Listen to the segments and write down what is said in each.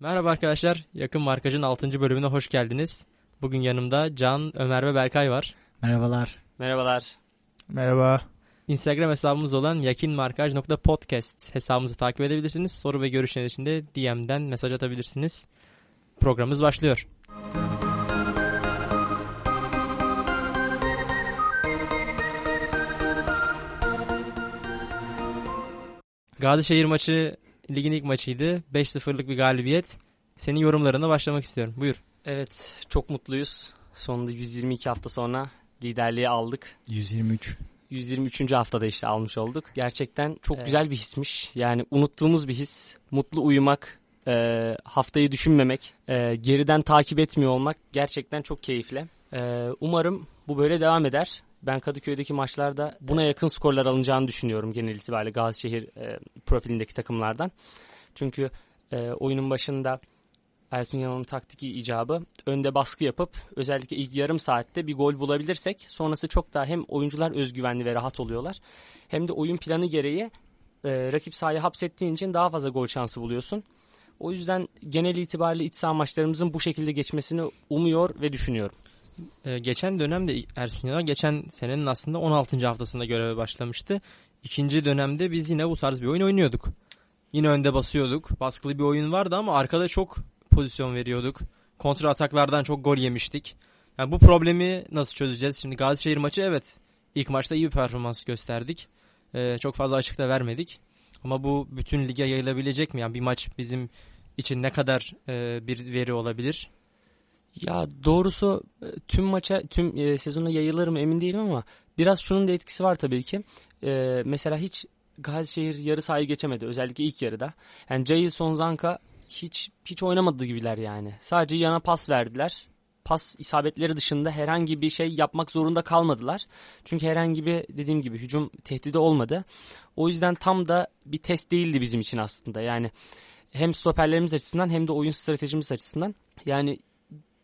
Merhaba arkadaşlar. Yakın Markaj'ın 6. bölümüne hoş geldiniz. Bugün yanımda Can, Ömer ve Berkay var. Merhabalar. Merhabalar. Merhaba. Instagram hesabımız olan yakinmarkaj.podcast hesabımızı takip edebilirsiniz. Soru ve görüşler için de DM'den mesaj atabilirsiniz. Programımız başlıyor. Gazişehir maçı ligin ilk maçıydı. 5-0'lık bir galibiyet. Senin yorumlarına başlamak istiyorum. Buyur. Evet çok mutluyuz. Sonunda 122 hafta sonra liderliği aldık. 123. 123. haftada işte almış olduk. Gerçekten çok Evet. güzel bir hismiş. Yani unuttuğumuz bir his. Mutlu uyumak, e, haftayı düşünmemek, e, geriden takip etmiyor olmak gerçekten çok keyifli. E, umarım bu böyle devam eder. Ben Kadıköy'deki maçlarda buna yakın skorlar alınacağını düşünüyorum genel itibariyle Gazişehir e, profilindeki takımlardan. Çünkü e, oyunun başında Ersun Yanal'ın taktiki icabı önde baskı yapıp özellikle ilk yarım saatte bir gol bulabilirsek sonrası çok daha hem oyuncular özgüvenli ve rahat oluyorlar hem de oyun planı gereği e, rakip sahayı hapsettiğin için daha fazla gol şansı buluyorsun. O yüzden genel itibariyle iç saha maçlarımızın bu şekilde geçmesini umuyor ve düşünüyorum. Ee, geçen dönemde Ersun Yanal geçen senenin aslında 16. haftasında göreve başlamıştı. İkinci dönemde biz yine bu tarz bir oyun oynuyorduk. Yine önde basıyorduk. Baskılı bir oyun vardı ama arkada çok pozisyon veriyorduk. Kontra ataklardan çok gol yemiştik. Yani bu problemi nasıl çözeceğiz? Şimdi Gazişehir maçı evet ilk maçta iyi bir performans gösterdik. Ee, çok fazla açıkta vermedik. Ama bu bütün lige yayılabilecek mi? Yani bir maç bizim için ne kadar e, bir veri olabilir? Ya doğrusu e, tüm maça tüm e, sezona yayılır mı emin değilim ama biraz şunun da etkisi var tabii ki. E, mesela hiç Gazişehir yarı sahayı geçemedi özellikle ilk yarıda. Yani Cahil Sonzanka hiç hiç oynamadı gibiler yani. Sadece yana pas verdiler. Pas isabetleri dışında herhangi bir şey yapmak zorunda kalmadılar. Çünkü herhangi bir dediğim gibi hücum tehdidi olmadı. O yüzden tam da bir test değildi bizim için aslında. Yani hem stoperlerimiz açısından hem de oyun stratejimiz açısından. Yani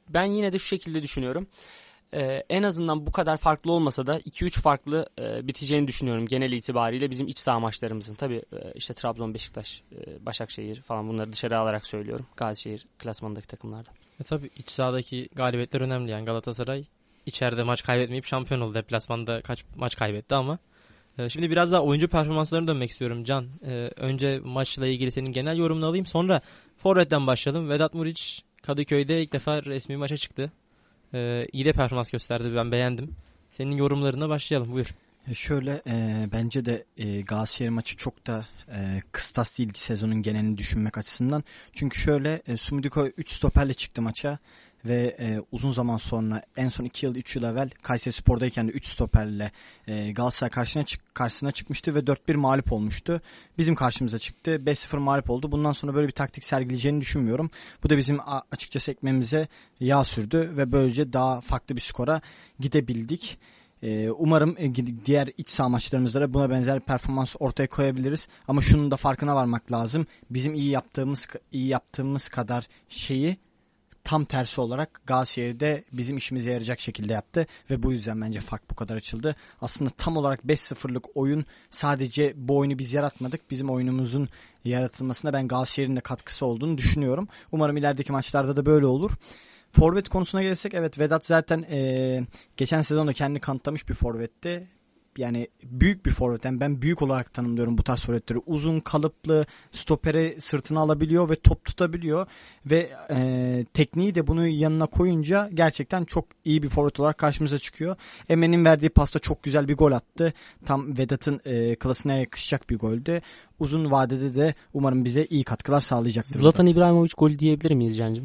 ben yine de şu şekilde düşünüyorum. Ee, en azından bu kadar farklı olmasa da 2-3 farklı e, biteceğini düşünüyorum genel itibariyle bizim iç saha maçlarımızın. Tabii e, işte Trabzon, Beşiktaş, e, Başakşehir falan bunları dışarı alarak söylüyorum. Gazişehir klasmanındaki takımlarda. E tabii iç sahadaki galibiyetler önemli yani Galatasaray içeride maç kaybetmeyip şampiyon oldu. Deplasmanda kaç maç kaybetti ama. E, şimdi biraz daha oyuncu performanslarına dönmek istiyorum Can. E, önce maçla ilgili senin genel yorumunu alayım. Sonra Forvet'ten başlayalım. Vedat Muriç Kadıköy'de ilk defa resmi maça çıktı. E, iyi de performans gösterdi. Ben beğendim. Senin yorumlarına başlayalım. Buyur. E şöyle e, bence de e, Galatasaray maçı çok da e, kıstas değil sezonun genelini düşünmek açısından. Çünkü şöyle e, Sumudiko 3 stoperle çıktı maça ve e, uzun zaman sonra en son 2 yıl 3 yıl evvel Kayseri Spor'dayken de 3 stoperle e, Galatasaray karşısına, çık, karşısına çıkmıştı ve 4-1 mağlup olmuştu. Bizim karşımıza çıktı 5-0 mağlup oldu. Bundan sonra böyle bir taktik sergileyeceğini düşünmüyorum. Bu da bizim açıkçası ekmemize yağ sürdü ve böylece daha farklı bir skora gidebildik. Ee, umarım e, gid- diğer iç saha maçlarımızda da buna benzer performans ortaya koyabiliriz. Ama şunun da farkına varmak lazım. Bizim iyi yaptığımız iyi yaptığımız kadar şeyi tam tersi olarak Galatasaray'da bizim işimize yarayacak şekilde yaptı ve bu yüzden bence fark bu kadar açıldı. Aslında tam olarak 5-0'lık oyun sadece bu oyunu biz yaratmadık. Bizim oyunumuzun yaratılmasına ben Galatasaray'ın da katkısı olduğunu düşünüyorum. Umarım ilerideki maçlarda da böyle olur. Forvet konusuna gelirsek evet Vedat zaten eee, geçen sezonda kendini kanıtlamış bir forvetti. Yani büyük bir forvet. Yani ben büyük olarak tanımlıyorum bu tarz forvetleri. Uzun, kalıplı, stopere sırtına alabiliyor ve top tutabiliyor. Ve eee, tekniği de bunu yanına koyunca gerçekten çok iyi bir forvet olarak karşımıza çıkıyor. Emen'in verdiği pasta çok güzel bir gol attı. Tam Vedat'ın eee, klasına yakışacak bir goldü. Uzun vadede de umarım bize iyi katkılar sağlayacaktır. Zlatan Vedat. İbrahimovic golü diyebilir miyiz Can'cığım?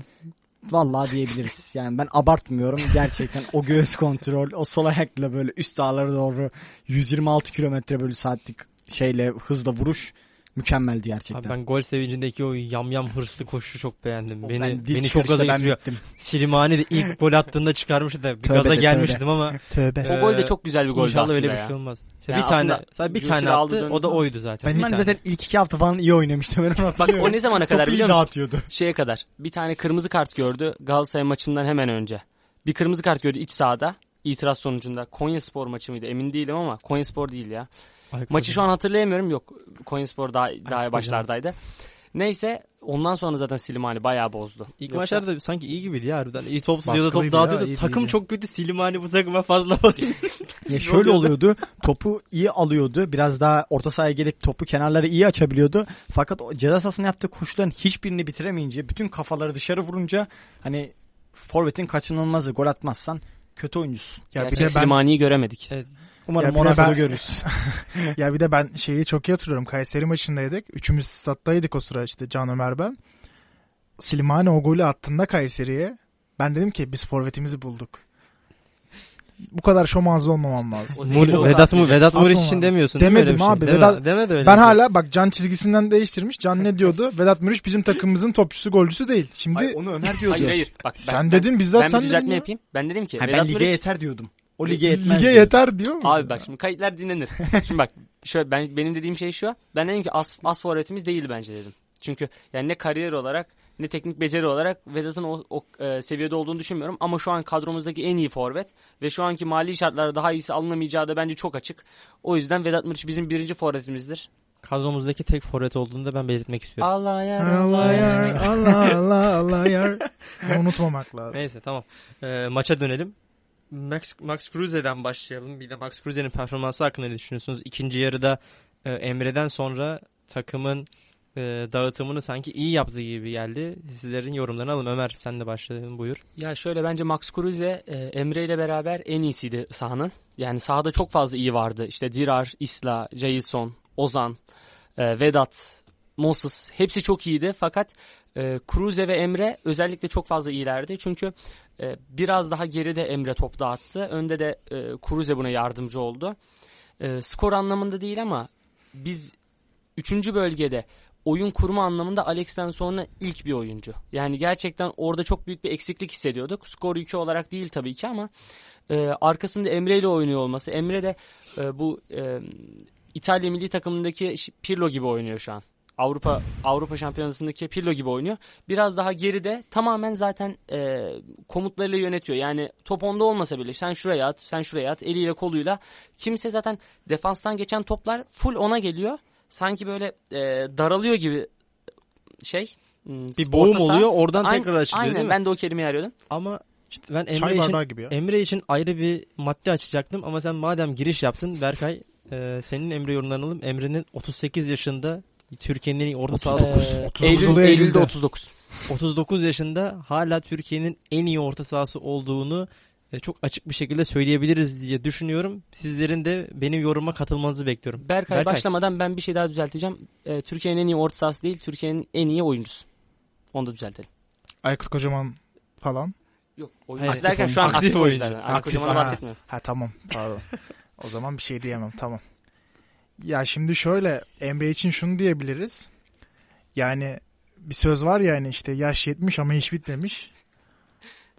Vallahi diyebiliriz. Yani ben abartmıyorum. Gerçekten o göğüs kontrol, o sol ayakla böyle üst dağlara doğru 126 kilometre bölü saatlik şeyle hızla vuruş mükemmeldi gerçekten. Abi ben gol sevincindeki o yamyam hırslı koşuşu çok beğendim. O Beni ben beni çok gaza ben getiriyor. bittim. Silimani de ilk gol attığında çıkarmıştı da Tövbe gaza de, gelmiştim ama Tövbe. Ee, O gol de çok güzel bir goldü İnşallah aslında öyle bir şey olmaz. İşte Yani bir tane sadece bir tane aldı, attı. O da oydu zaten. Ben, ben zaten ilk iki hafta falan iyi oynamıştım. Ben onu Bak o ne zamana kadar biliyor musun? dağıtıyordu. Şeye kadar. Bir tane kırmızı kart gördü Galatasaray maçından hemen önce. Bir kırmızı kart gördü iç sahada. İtiraz sonucunda. Konya Spor maçı mıydı emin değilim ama Konya Spor değil ya. Ay, Maçı şu an hatırlayamıyorum. Yok Konyaspor daha, daha hocam. başlardaydı. Neyse ondan sonra zaten Slimani bayağı bozdu. İlk Yoksa- maçlarda sanki iyi gibiydi ya harbiden. İyi top tutuyordu, top Baskılıydı ya, dağıtıyordu. iyiydi, Takım iyiydi. çok kötü. Silimani bu takıma fazla bakıyor. Ya şöyle oluyordu. Topu iyi alıyordu. Biraz daha orta sahaya gelip topu kenarları iyi açabiliyordu. Fakat o ceza sahasına yaptığı koşuların hiçbirini bitiremeyince bütün kafaları dışarı vurunca hani forvetin kaçınılmazı gol atmazsan kötü oyuncusun. Ya bir Gerçek de ben Slimani'yi göremedik. Umarım Monaco'da görürüz. ya bir de ben şeyi çok iyi hatırlıyorum. Kayseri maçındaydık. Üçümüz stat'taydık o sıra işte Can Ömer ben. Slimani o golü attığında Kayseri'ye ben dedim ki biz forvetimizi bulduk. Bu kadar şomazlı olmamam lazım. Mur- Vedat atmayacak. Vedat Muriç için demiyorsun değil mi Demedim şey? abi, Deme- Vedat- demedi öyle. Ben şey. hala bak Can çizgisinden değiştirmiş. Can ne diyordu? Vedat Muriç bizim takımımızın topçusu golcüsü değil. Şimdi Ay, onu Ömer diyordu. Hayır hayır. Bak ben, sen ben, dedin bizzat ben sen bir düzeltme ya. yapayım. Ben dedim ki Ha, Vedat ben lige Muriç yeter diyordum. O lige yetmez. Lige diyordum. yeter diyor mu? Abi bak şimdi kayıtlar dinlenir. şimdi bak şöyle ben benim dediğim şey şu. Ben dedim ki as, as forvetimiz değil bence dedim. Çünkü yani ne kariyer olarak ne teknik beceri olarak Vedat'ın o, o e, seviyede olduğunu düşünmüyorum. Ama şu an kadromuzdaki en iyi forvet ve şu anki mali şartlarda daha iyisi alınamayacağı da bence çok açık. O yüzden Vedat Muriç bizim birinci forvetimizdir. Kadromuzdaki tek forvet olduğunu da ben belirtmek istiyorum. Allah ya. Allah yar, Allah Allah Allah yar. Unutmamak lazım. Neyse tamam. Ee, maça dönelim. Max, Max Kruse'den başlayalım. Bir de Max Kruse'nin performansı hakkında ne düşünüyorsunuz? İkinci yarıda e, Emre'den sonra takımın e, dağıtımını sanki iyi yaptığı gibi geldi. Sizlerin yorumlarını alalım. Ömer sen de başladın buyur. Ya şöyle bence Max Kruse e, Emre ile beraber en iyisiydi sahanın. Yani sahada çok fazla iyi vardı. İşte Dirar, Isla, Jason, Ozan, e, Vedat, Moses hepsi çok iyiydi. Fakat e, Kruse ve Emre özellikle çok fazla iyilerdi. Çünkü e, biraz daha geride Emre top dağıttı. Önde de e, Kruse buna yardımcı oldu. E, skor anlamında değil ama biz 3. bölgede oyun kurma anlamında Alex'ten sonra ilk bir oyuncu. Yani gerçekten orada çok büyük bir eksiklik hissediyorduk. Skor yükü olarak değil tabii ki ama e, arkasında Emre ile oynuyor olması. Emre de e, bu e, İtalya milli takımındaki Pirlo gibi oynuyor şu an. Avrupa Avrupa Şampiyonası'ndaki Pirlo gibi oynuyor. Biraz daha geride tamamen zaten e, komutlarıyla yönetiyor. Yani top onda olmasa bile sen şuraya at, sen şuraya at eliyle koluyla. Kimse zaten defanstan geçen toplar full ona geliyor. Sanki böyle e, daralıyor gibi şey. hmm, Bir boğum saha. oluyor oradan Aynen- tekrar açılıyor Aynen değil mi? ben de o kelimeyi arıyordum. Ama işte ben Emre için, gibi ya. Emre için ayrı bir madde açacaktım ama sen madem giriş yaptın Berkay e, senin Emre yorumlarını alalım. Emre'nin 38 yaşında Türkiye'nin en iyi orta sahası. 39. Ee, 39 Eylül, oluyor Eylül'de Eylül'de. 39. 39 yaşında hala Türkiye'nin en iyi orta sahası olduğunu e, çok açık bir şekilde söyleyebiliriz diye düşünüyorum. Sizlerin de benim yoruma katılmanızı bekliyorum. Berkay, Berkay. başlamadan ben bir şey daha düzelteceğim. Ee, Türkiye'nin en iyi orta sahası değil, Türkiye'nin en iyi oyuncusu. Onu da düzeltelim. Aykut Kocaman falan. Yok, oyuncu derken şu an aktif, Aktif oyuncu. oyunculardan. Kocaman'dan ha. bahsetmiyorum. Ha tamam pardon. o zaman bir şey diyemem tamam. Ya şimdi şöyle Emre için şunu diyebiliriz. Yani bir söz var ya hani işte yaş 70 ama iş bitmemiş.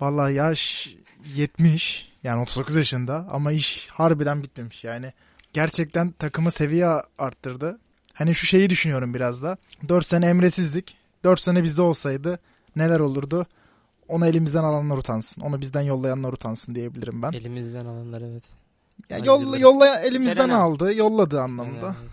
Vallahi yaş 70 yani 39 yaşında ama iş harbiden bitmemiş yani. Gerçekten takımı seviye arttırdı. Hani şu şeyi düşünüyorum biraz da. 4 sene Emre'sizdik. 4 sene bizde olsaydı neler olurdu? Onu elimizden alanlar utansın. Onu bizden yollayanlar utansın diyebilirim ben. Elimizden alanlar evet. Ya yolla, yolla elimizden Terena. aldı, yolladı anlamında. Evet.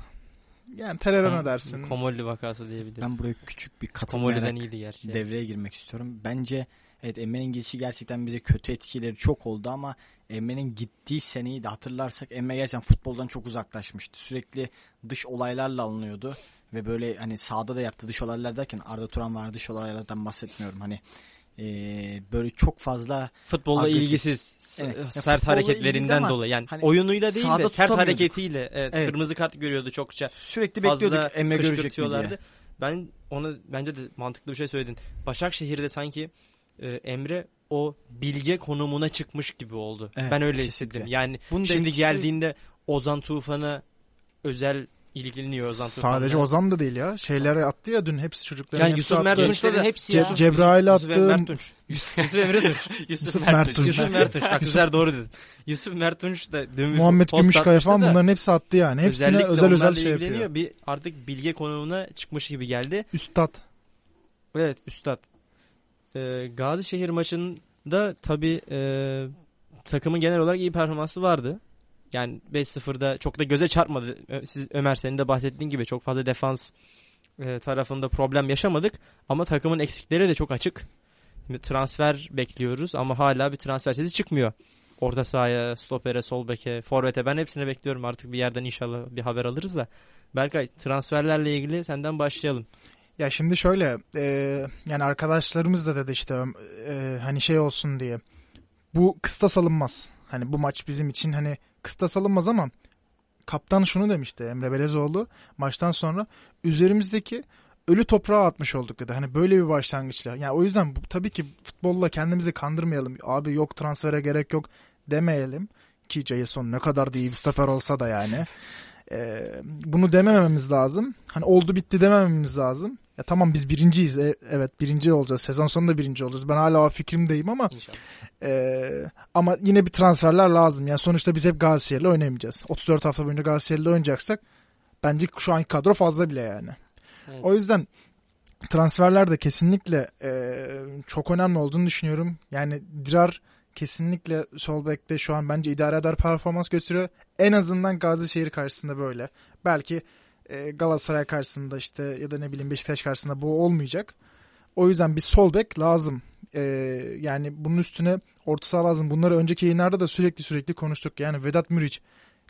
Yani terör Kom- dersin. Komolli vakası diyebiliriz. Ben buraya küçük bir katılmayarak iyiydi gerçi. devreye girmek istiyorum. Bence evet Emre'nin gidişi gerçekten bize kötü etkileri çok oldu ama Emre'nin gittiği seneyi de hatırlarsak Emre gerçekten futboldan çok uzaklaşmıştı. Sürekli dış olaylarla alınıyordu ve böyle hani sahada da yaptığı dış olaylar derken Arda Turan var dış olaylardan bahsetmiyorum. Hani eee, böyle çok fazla Futbolla Agresif. ilgisiz Evet. Ya sert hareketlerinden ama dolayı. Yani hani oyunuyla değil de sert hareketiyle evet, Evet. kırmızı kart görüyordu çokça. sürekli bekliyorduk Emre görecek mi diye. Ben ona bence de mantıklı bir şey söyledin. Başakşehir'de sanki e, Emre o bilge konumuna çıkmış gibi oldu. Evet, ben öyle kesinlikle. hissettim. Yani Bunun şimdi etkisi- geldiğinde Ozan Tufan'a özel ilgileniyor Ozan Tufan'la. Sadece Ozan da değil ya. Şeyleri attı ya dün hepsi çocukların Yani hepsi Yusuf attı. Mert Gençlerin hepsi ya. Ce- Cebrail Yusuf attı. Mert Tunç. Yusuf, Yusuf Emre Tunç. Yusuf Mert Tunç. Yusuf Mert Tunç. Bak güzel doğru dedin. Yusuf Mert Tunç da dün Muhammed Gümüşkaya falan bunların hepsi attı yani. Hepsine özellikle özel özel şey yapıyor. Bir artık bilge konumuna çıkmış gibi geldi. Üstad. Evet üstad. Ee, Gazişehir maçında tabii e, takımın genel olarak iyi performansı vardı. Yani 5-0'da çok da göze çarpmadı. Siz Ömer senin de bahsettiğin gibi çok fazla defans e, tarafında problem yaşamadık ama takımın eksikleri de çok açık. Şimdi transfer bekliyoruz ama hala bir transfer sesi çıkmıyor. Orta sahaya, stopere, sol beke, forvete ben hepsini bekliyorum. Artık bir yerden inşallah bir haber alırız da. Berkay transferlerle ilgili senden başlayalım. Ya şimdi şöyle e, yani arkadaşlarımız da dedi işte e, hani şey olsun diye bu kıstas alınmaz. Hani bu maç bizim için hani kıstas alınmaz ama kaptan şunu demişti Emre Belezoğlu maçtan sonra üzerimizdeki ölü toprağa atmış olduk dedi. Hani böyle bir başlangıçla. Yani o yüzden bu, tabii ki futbolla kendimizi kandırmayalım. Abi yok transfere gerek yok demeyelim. Ki Jason ne kadar da iyi bir sefer olsa da yani. Ee, bunu demememiz lazım. Hani oldu bitti demememiz lazım. Ya tamam biz birinciyiz. E, evet birinci olacağız. Sezon sonunda birinci olacağız. Ben hala o fikrimdeyim ama İnşallah. ee, ama yine bir transferler lazım. Yani sonuçta biz hep Galatasaray'la oynayamayacağız. 34 hafta boyunca Galatasaray'la oynayacaksak bence şu anki kadro fazla bile yani. Evet. O yüzden transferler de kesinlikle e, çok önemli olduğunu düşünüyorum. Yani Dirar kesinlikle sol bekte şu an bence idare eder performans gösteriyor. En azından Gazişehir karşısında böyle. Belki e, Galatasaray karşısında işte ya da ne bileyim Beşiktaş karşısında bu olmayacak. O yüzden bir sol bek lazım. E, yani bunun üstüne orta saha lazım. Bunları önceki yayınlarda da sürekli sürekli konuştuk. Yani Vedat Muriç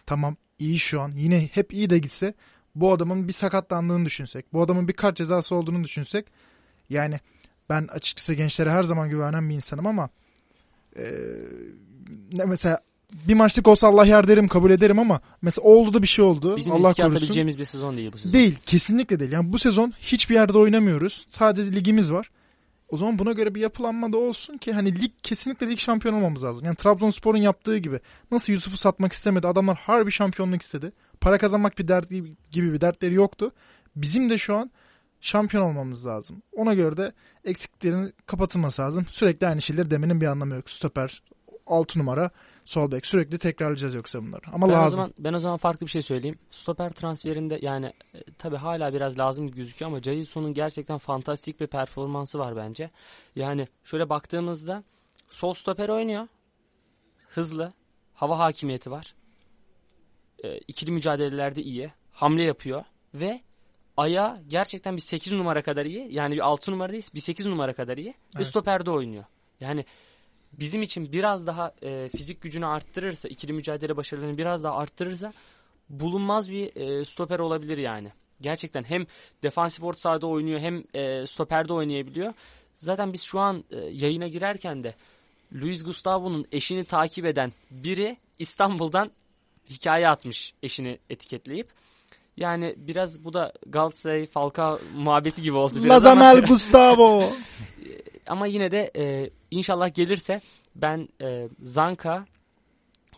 tamam iyi şu an. Yine hep iyi de gitse bu adamın bir sakatlandığını düşünsek, bu adamın bir kart cezası olduğunu düşünsek yani ben açıkçası gençlere her zaman güvenen bir insanım ama e, mesela bir maçlık olsa Allah yar derim kabul ederim ama mesela oldu da bir şey oldu. Bizim Allah riske korusun. atabileceğimiz bir sezon değil bu sezon. Değil. Kesinlikle değil. Yani bu sezon hiçbir yerde oynamıyoruz. Sadece ligimiz var. O zaman buna göre bir yapılanma da olsun ki hani lig kesinlikle lig şampiyon olmamız lazım. Yani Trabzonspor'un yaptığı gibi. Nasıl Yusuf'u satmak istemedi. Adamlar harbi şampiyonluk istedi. Para kazanmak bir dert gibi bir dertleri yoktu. Bizim de şu an şampiyon olmamız lazım. Ona göre de eksiklerin kapatılması lazım. Sürekli aynı şeyleri demenin bir anlamı yok. Stoper, 6 numara, sol bek. Sürekli tekrarlayacağız yoksa bunları. Ama Ben o, lazım. zaman, ben o zaman farklı bir şey söyleyeyim. Stoper transferinde yani e, tabii hala biraz lazım gözüküyor ama Jailson'un gerçekten fantastik bir performansı var bence. Yani şöyle baktığımızda sol stoper oynuyor. Hızlı. Hava hakimiyeti var. E, ikili mücadelelerde iyi. Hamle yapıyor. Ve ayağı gerçekten bir 8 numara kadar iyi. Yani bir 6 numara değil bir 8 numara kadar iyi. Ve Evet. stoperde oynuyor. Yani bizim için biraz daha e, fizik gücünü arttırırsa, ikili mücadele başarılarını biraz daha arttırırsa bulunmaz bir e, stoper olabilir yani. Gerçekten hem defansif orta sahada oynuyor hem e, stoperde oynayabiliyor. Zaten biz şu an e, yayına girerken de Luis Gustavo'nun eşini takip eden biri İstanbul'dan hikaye atmış eşini etiketleyip. Yani biraz bu da Galatasaray Falcao muhabbeti gibi oldu Lazamel Gustavo. ama yine de e, inşallah gelirse ben e, Zanka,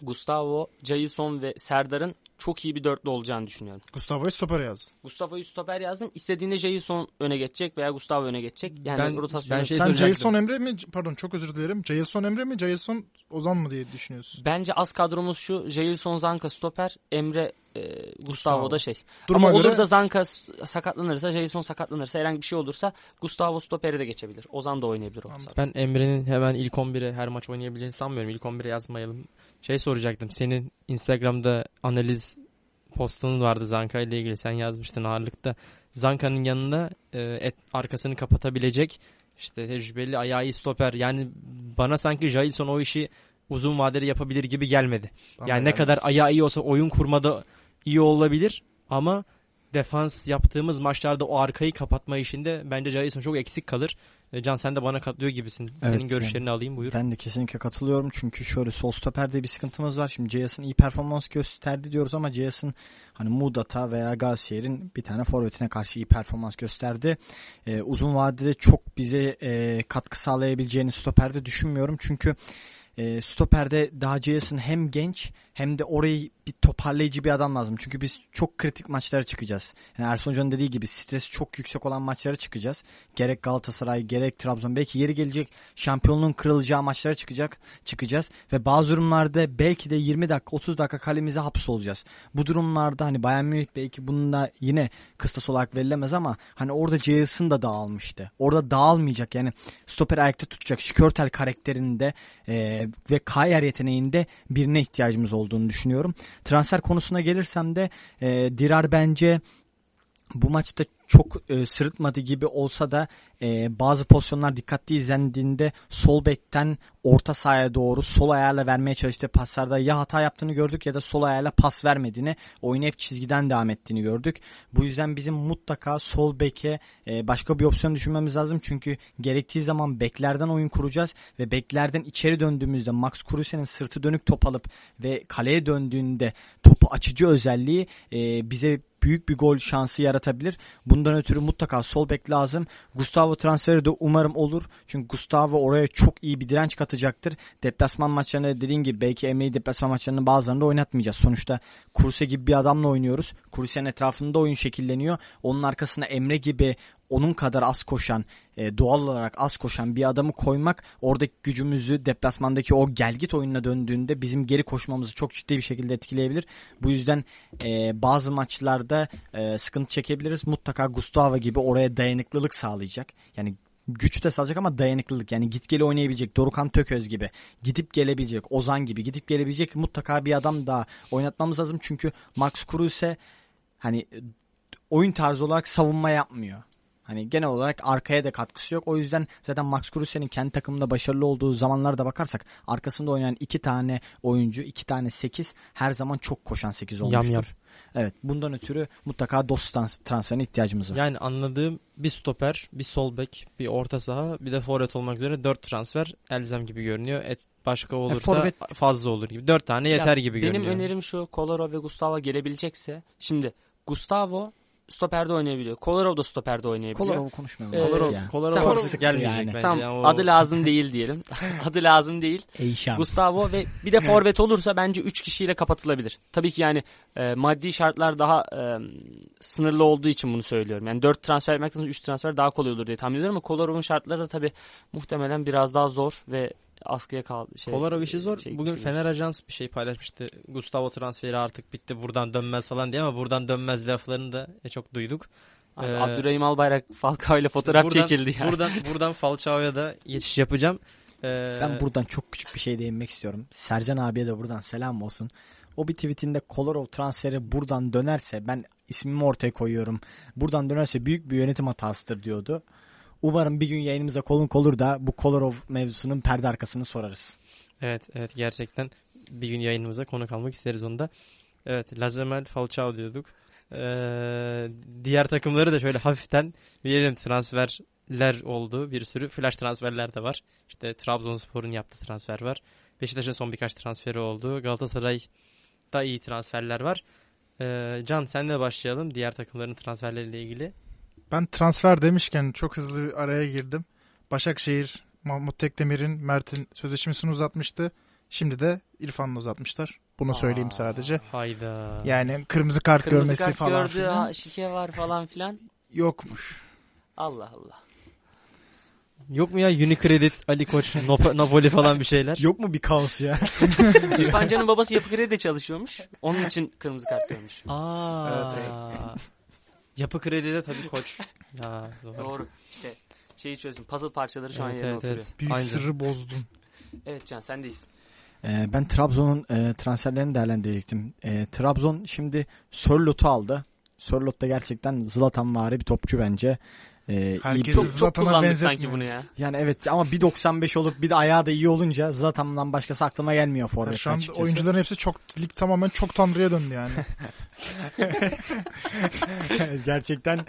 Gustavo, Jailson ve Serdar'ın çok iyi bir dörtlü olacağını düşünüyorum. Gustavo'yu stoper yaz. Gustavo'yu stoper yazdım. İstediğinde Jailson öne geçecek veya Gustavo öne geçecek. Yani Ben- rotasyonu ben şey Sen. Jailson Emre mi? Pardon çok özür dilerim. Jailson Emre mi? Jailson Ozan mı diye düşünüyorsun? Bence az kadromuz şu. Jailson, Zanka stoper, Emre, e, Gustavo da şey. Duruma Ama göre olur da Zanka sakatlanırsa, Jailson sakatlanırsa, herhangi bir şey olursa Gustavo stoperi de geçebilir. Ozan da oynayabilir sahada. Ben Emre'nin hemen ilk 11'e her maç oynayabileceğini sanmıyorum. İlk 11'e yazmayalım. Şey soracaktım. Senin Instagram'da analiz postun vardı Zanka ile ilgili. Sen yazmıştın ağırlıkta. Zanka'nın yanında e, et, arkasını kapatabilecek işte tecrübeli ayağı iyi stoper. Yani bana sanki Jailson o işi uzun vadeli yapabilir gibi gelmedi. Bana yani ne kadar ayağı iyi olsa oyun kurmada iyi olabilir ama defans yaptığımız maçlarda o arkayı kapatma işinde bence Jailson çok eksik kalır. E, Can sen de bana katlıyor gibisin. Senin Evet, görüşlerini alayım buyur. Ben de kesinlikle katılıyorum çünkü şöyle sol stoperde bir sıkıntımız var. Şimdi Ceyas'ın iyi performans gösterdi diyoruz ama Ceyas'ın hani Mudat'a veya Gazişehir'in bir tane forvetine karşı iyi performans gösterdi. Ee, uzun vadede çok bize e, katkı sağlayabileceğini stoperde düşünmüyorum. Çünkü e, stoperde daha Ceyas'ın hem genç hem de orayı bir toparlayıcı bir adam lazım. Çünkü biz çok kritik maçlara çıkacağız. Yani Ersun Hoca'nın dediği gibi stres çok yüksek olan maçlara çıkacağız. Gerek Galatasaray gerek Trabzon belki yeri gelecek şampiyonluğun kırılacağı maçlara çıkacak çıkacağız ve bazı durumlarda belki de 20 dakika 30 dakika kalemize hapsolacağız. Bu durumlarda hani Bayern Münih belki bunun da yine kıstas olarak verilemez ama hani orada Ceyhus'un da dağılmıştı. Orada dağılmayacak yani stoper ayakta tutacak Şikörtel karakterinde e, ve Kayer yeteneğinde birine ihtiyacımız olduğunu düşünüyorum. Transfer konusuna gelirsem de e, Dirar bence bu maçta çok e, sırıtmadı gibi olsa da e, bazı pozisyonlar dikkatli izlendiğinde sol bekten orta sahaya doğru sol ayağıyla vermeye çalıştığı paslarda ya hata yaptığını gördük ya da sol ayağıyla pas vermediğini, oyunu hep çizgiden devam ettiğini gördük. Bu yüzden bizim mutlaka sol beke e, başka bir opsiyon düşünmemiz lazım. Çünkü gerektiği zaman beklerden oyun kuracağız ve beklerden içeri döndüğümüzde Max Kruse'nin sırtı dönük top alıp ve kaleye döndüğünde topu açıcı özelliği e, bize büyük bir gol şansı yaratabilir. Bundan ötürü mutlaka sol bek lazım. Gustavo transferi de umarım olur. Çünkü Gustavo oraya çok iyi bir direnç katacaktır. Deplasman maçlarında dediğin gibi belki Emre'yi deplasman maçlarının bazılarında oynatmayacağız. Sonuçta Kruse gibi bir adamla oynuyoruz. Kruse'nin etrafında oyun şekilleniyor. Onun arkasına Emre gibi onun kadar az koşan, e, doğal olarak az koşan bir adamı koymak oradaki gücümüzü deplasmandaki o gelgit oyununa döndüğünde bizim geri koşmamızı çok ciddi bir şekilde etkileyebilir. Bu yüzden e, bazı maçlarda e, sıkıntı çekebiliriz. Mutlaka Gustavo gibi oraya dayanıklılık sağlayacak. Yani güç de sağlayacak ama dayanıklılık yani git gele oynayabilecek Dorukan Tököz gibi gidip gelebilecek Ozan gibi gidip gelebilecek mutlaka bir adam daha oynatmamız lazım çünkü Max Kruse hani oyun tarzı olarak savunma yapmıyor. Hani genel olarak arkaya da katkısı yok. O yüzden zaten Max Kruse'nin kendi takımında başarılı olduğu zamanlarda bakarsak arkasında oynayan iki tane oyuncu, iki tane sekiz her zaman çok koşan sekiz olmuştur. Yam yam. Evet bundan ötürü mutlaka dost trans- transferine ihtiyacımız var. Yani anladığım bir stoper, bir sol bek, bir orta saha, bir de forvet olmak üzere 4 transfer elzem gibi görünüyor. Et başka olursa forvet- fazla olur gibi. 4 tane yeter Ya, gibi benim görünüyor. önerim şu. Kolarov ve Gustavo gelebilecekse. Şimdi Gustavo stoperde oynayabiliyor. Kolarov da stoperde oynayabiliyor. Kolarov konuşmayalım Ee, Kolarov, ya. Kolarov Tamam. artık gelmeyecek Yani. bence. Tamam Yani o- adı lazım değil diyelim. adı lazım değil. Eyşan. Gustavo ve bir de forvet olursa bence 3 kişiyle kapatılabilir. Tabii ki yani e, maddi şartlar daha e, sınırlı olduğu için bunu söylüyorum. Yani 4 transfer yapmaktan 3 transfer daha kolay olur diye tahmin ediyorum ama Kolarov'un şartları da tabii muhtemelen biraz daha zor ve askıya kaldı. Şey, Kolarov işi zor. şey- Bugün şey- Fener Ajans bir şey paylaşmıştı. Gustavo transferi artık bitti buradan dönmez falan diye ama buradan dönmez laflarını da e, çok duyduk. Abi, Ee, Abdurrahim Albayrak Falcao ile fotoğraf buradan, çekildi yani. Buradan, buradan Falcao'ya da geçiş yapacağım. Ee, Ben buradan çok küçük bir şey değinmek istiyorum. Sercan abiye de buradan selam olsun. O bir tweetinde Kolarov transferi buradan dönerse ben ismimi ortaya koyuyorum. Buradan dönerse büyük bir yönetim hatasıdır diyordu. Umarım bir gün yayınımıza konuk olur da bu Kolarov mevzusunun perde arkasını sorarız. Evet evet gerçekten bir gün yayınımıza konuk almak isteriz onu da. Evet Lazemel Falcao diyorduk. Ee, diğer takımları da şöyle hafiften bilelim transferler oldu. Bir sürü flash transferler de var. İşte Trabzonspor'un yaptığı transfer var. Beşiktaş'ın son birkaç transferi oldu. Galatasaray'da iyi transferler var. Ee, Can senle başlayalım diğer takımların transferleriyle ilgili. Ben transfer demişken çok hızlı bir araya girdim. Başakşehir Mahmut Tekdemir'in Mert'in sözleşmesini uzatmıştı. Şimdi de İrfan'la uzatmışlar. Bunu söyleyeyim Aa, sadece. Hayda. Yani kırmızı kart Kırmızı görmesi kart falan gördü, filan şike var falan filan. yokmuş. Allah Allah. Yok mu ya Unicredit, Ali Koç, Nop- Napoli falan bir şeyler? Yok mu bir kaos ya? İrfan Can'ın babası Yapı Kredi'de çalışıyormuş. Onun için kırmızı kart görmüş. Aa. Evet, Yapı kredide tabii koç. Ya, doğru. Doğru. İşte şeyi çözdüm. Puzzle parçaları şu an Evet, yerine evet, oturuyor. evet. Büyük Aynen. sırrı bozdun. Evet Can sendeyiz. Ee, ben Trabzon'un e, transferlerini değerlendirecektim. E, Trabzon şimdi Sörlot'u aldı. Sörlot da gerçekten Zlatan bir topçu bence. E, iyi Herkes- Çok, çok Zlatan'a kullandık sanki bunu ya. Yani evet ama 1.95 olup bir de ayağı da iyi olunca Zlatan'dan başkası aklıma gelmiyor Yani forvet şu an açıkçası. oyuncuların hepsi çok lig tamamen çok tanrıya döndü yani. Gerçekten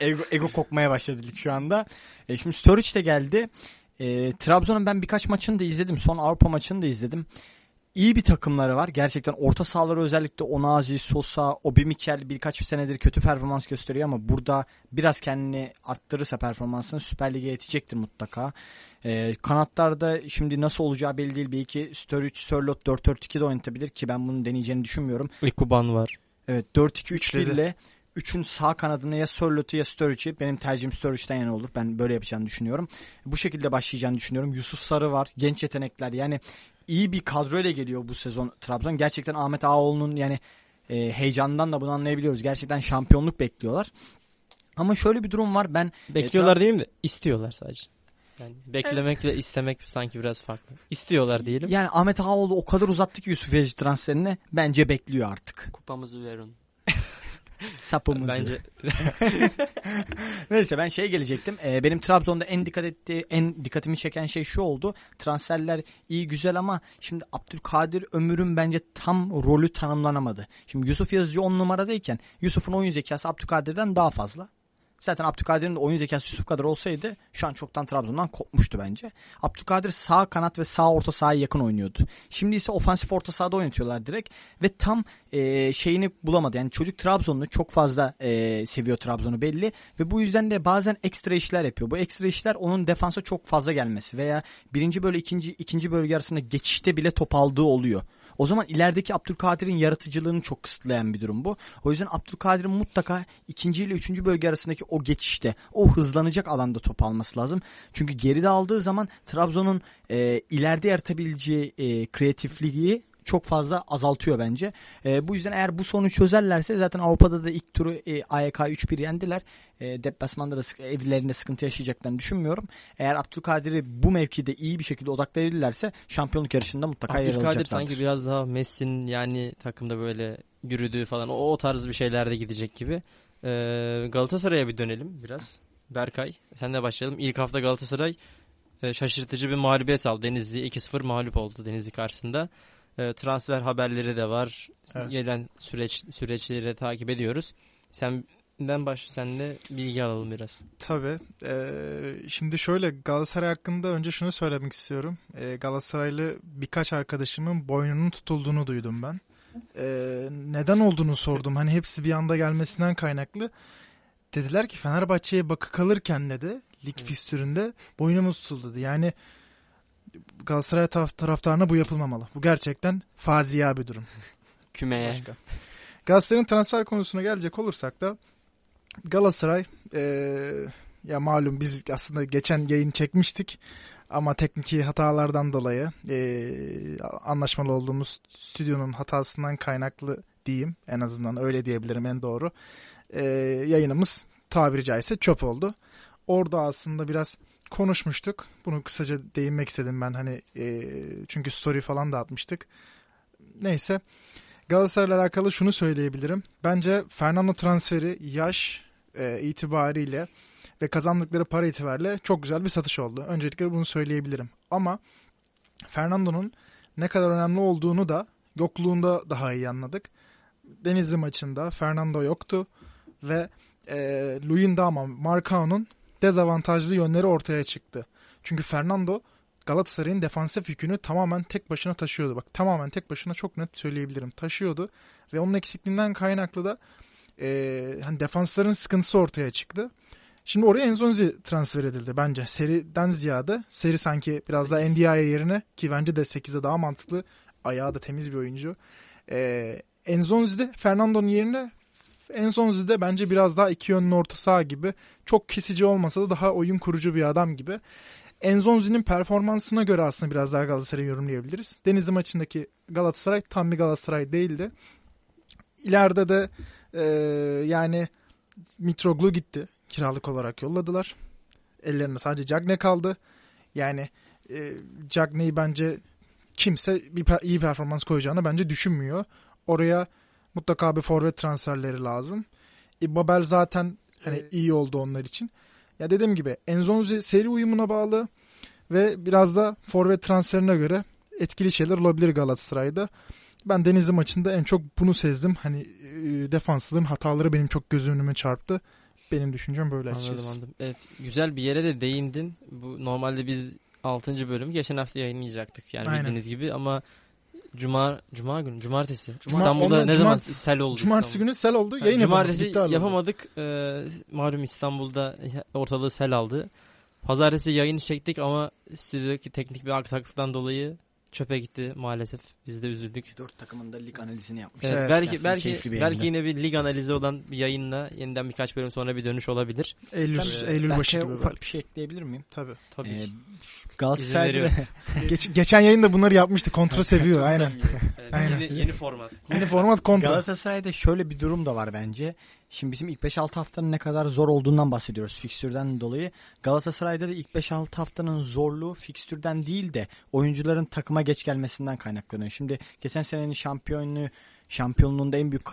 ego, ego kokmaya başladı lig şu anda. E, şimdi Sturridge de geldi. E, Trabzon'un ben birkaç maçını da izledim. Son Avrupa maçını da izledim. İyi bir takımları var. Gerçekten orta sahaları özellikle Onazi, Sosa, Obi Mikel birkaç bir senedir kötü performans gösteriyor ama burada biraz kendini arttırırsa performansını Süper Lig'e yetecektir mutlaka. Ee, kanatlarda şimdi nasıl olacağı belli değil. Belki Sturridge, Sörloth 4-4-2 de oynatabilir ki ben bunu deneyeceğini düşünmüyorum. Ikuban var. Evet 4-2-3-1 Üçledi. ile 3'ün sağ kanadına ya Sörloth'u ya Sturridge'i benim tercihim Sturridge'den yana olur. Ben böyle yapacağını düşünüyorum. Bu şekilde başlayacağını düşünüyorum. Yusuf Sarı var. Genç yetenekler. Yani iyi bir kadroyla geliyor bu sezon Trabzon. Gerçekten Ahmet Ağaoğlu'nun yani e, heyecanından da bunu anlayabiliyoruz. Gerçekten şampiyonluk bekliyorlar. Ama şöyle bir durum var. Ben Bekliyorlar değil mi? İstiyorlar sadece. Yani beklemekle istemek sanki biraz farklı. İstiyorlar diyelim. yani Ahmet Ağaoğlu o kadar uzattı ki Yusuf Yazıcı transferini bence bekliyor artık. Kupamızı verin. Sapımızı. Bence Neyse ben şeye gelecektim. Ee, benim Trabzon'da en dikkat ettiği, en dikkatimi çeken şey şu oldu. Transferler iyi güzel ama şimdi Abdülkadir Ömür'ün bence tam rolü tanımlanamadı. Şimdi Yusuf Yazıcı 10 numaradayken Yusuf'un oyun zekası Abdülkadir'den daha fazla. Zaten Abdülkadir'in de oyun zekası Yusuf kadar olsaydı şu an çoktan Trabzon'dan kopmuştu bence. Abdülkadir sağ kanat ve sağ orta sahaya yakın oynuyordu. Şimdi ise ofansif orta sahada oynatıyorlar direkt ve tam e, şeyini bulamadı. Yani çocuk Trabzon'u çok fazla e, seviyor Trabzon'u belli ve bu yüzden de bazen ekstra işler yapıyor. Bu ekstra işler onun defansa çok fazla gelmesi veya birinci bölü ikinci ikinci bölge arasında geçişte bile top aldığı oluyor. O zaman ilerideki Abdülkadir'in yaratıcılığını çok kısıtlayan bir durum bu. O yüzden Abdülkadir'in mutlaka ikinci ile üçüncü bölge arasındaki o geçişte, o hızlanacak alanda top alması lazım. Çünkü geride aldığı zaman Trabzon'un e, ileride yaratabileceği e, kreatifliği çok fazla azaltıyor bence. E, bu yüzden eğer bu sorunu çözerlerse zaten Avrupa'da da ilk turu e, AYK 3-1 yendiler. E, deplasmanda da sık- evlerinde sıkıntı yaşayacaklarını düşünmüyorum. Eğer Abdülkadir'i bu mevkide iyi bir şekilde odaklayabilirlerse şampiyonluk yarışında mutlaka yer Abdülkadir alacaklardır. sanki biraz daha Messi'nin yani takımda böyle yürüdüğü falan o, o tarz bir şeylerde gidecek gibi. Ee, Galatasaray'a bir dönelim biraz. Berkay senle başlayalım. İlk hafta Galatasaray e, şaşırtıcı bir mağlubiyet aldı. Denizli 2-0 mağlup oldu Denizli karşısında. E, transfer haberleri de var. Evet. Gelen süreç süreçleri takip ediyoruz. Senden baş senle bilgi alalım biraz. Tabii. Ee, şimdi şöyle Galatasaray hakkında önce şunu söylemek istiyorum. Ee, Galatasaraylı birkaç arkadaşımın boynunun tutulduğunu duydum ben. Ee, neden olduğunu sordum. Hani hepsi bir anda gelmesinden kaynaklı. Dediler ki Fenerbahçe'ye bakı kalırken dedi lig fikstüründe boynumuz tutuldu dedi. Yani Galatasaray taraf- taraftarına bu yapılmamalı. Bu gerçekten fazia bir durum. Kümeye. Başka. Galatasaray'ın transfer konusuna gelecek olursak da Galatasaray eee, ya malum biz aslında geçen yayın çekmiştik ama tekniki hatalardan dolayı eee, anlaşmalı olduğumuz stüdyonun hatasından kaynaklı diyeyim en azından öyle diyebilirim en doğru Eee, yayınımız tabiri caizse çöp oldu. Orada aslında biraz konuşmuştuk. Bunu kısaca değinmek istedim ben hani eee, çünkü story falan da atmıştık. Neyse Galatasaray'la alakalı şunu söyleyebilirim. Bence Fernando transferi yaş e, itibariyle ve kazandıkları para itibariyle çok güzel bir satış oldu. Öncelikle bunu söyleyebilirim. Ama Fernando'nun ne kadar önemli olduğunu da yokluğunda daha iyi anladık. Denizli maçında Fernando yoktu ve e, Luyendama, Marcao'nun dezavantajlı yönleri ortaya çıktı. Çünkü Fernando Galatasaray'ın defansif yükünü tamamen tek başına taşıyordu. Bak tamamen tek başına çok net söyleyebilirim. Taşıyordu ve onun eksikliğinden kaynaklı da e, hani defansların sıkıntısı ortaya çıktı. Şimdi oraya Enzonzi transfer edildi bence. Seriden ziyade seri sanki biraz daha Ndiaye yerine ki bence de 8'de daha mantıklı. Ayağı da temiz bir oyuncu. E, Enzonzi de Fernando'nun yerine Enzonzi de bence biraz daha iki yönlü orta saha gibi. Çok kesici olmasa da daha oyun kurucu bir adam gibi. Enzonzi'nin performansına göre aslında biraz daha Galatasaray'ı yorumlayabiliriz. Denizli maçındaki Galatasaray tam bir Galatasaray değildi. İleride de e, yani Mitroglou gitti. Kiralık olarak yolladılar. Ellerinde sadece Cagne kaldı. Yani e, Cagne'yi bence kimse bir iyi performans koyacağını bence düşünmüyor. Oraya mutlaka bir forvet transferleri lazım. E, Babel zaten hani Evet. iyi oldu onlar için. Ya dediğim gibi Enzonzi seri uyumuna bağlı ve biraz da forvet transferine göre etkili şeyler olabilir Galatasaray'da. Ben Denizli maçında en çok bunu sezdim. Hani e, defanslığın hataları benim çok göz önüme çarptı. Benim düşüncem böyle Anladım açıkçası. anladım. Evet güzel bir yere de değindin. Bu normalde biz 6. bölümü geçen hafta yayınlayacaktık. Yani Aynen. bildiğiniz gibi ama Cuma Cuma günü cumartesi. Cuma- İstanbul'da ondan ne zaman cumartesi- sel oldu Cumartesi İstanbul. günü sel oldu. Yayın yapamadık. Cumartesi oldu. yapamadık. Ee, malum İstanbul'da ortalığı sel aldı. Pazartesi yayını çektik ama stüdyodaki teknik bir aksaklıktan dolayı çöpe gitti maalesef. Biz de üzüldük. Dört takımın da lig analizini yapmış. Evet, Evet, belki belki belki yayında. yine bir lig analizi olan bir yayınla yeniden birkaç bölüm sonra bir dönüş olabilir. Eylül, Ben, Eylül başı gibi. ufak belki. bir şey ekleyebilir miyim? Tabii. Tabii. Ee. Galatasaray'da Geç, geçen yayında bunları yapmıştı. Kontra seviyor. Aynen. Evet, Aynen. Yeni, yeni format. Yeni format kontra. Galatasaray'da şöyle bir durum da var bence. Şimdi bizim ilk 5-6 haftanın ne kadar zor olduğundan bahsediyoruz fikstürden dolayı. Galatasaray'da da ilk 5-6 haftanın zorluğu fikstürden değil de oyuncuların takıma geç gelmesinden kaynaklanıyor. Şimdi geçen senenin şampiyonluğu şampiyonluğunda en büyük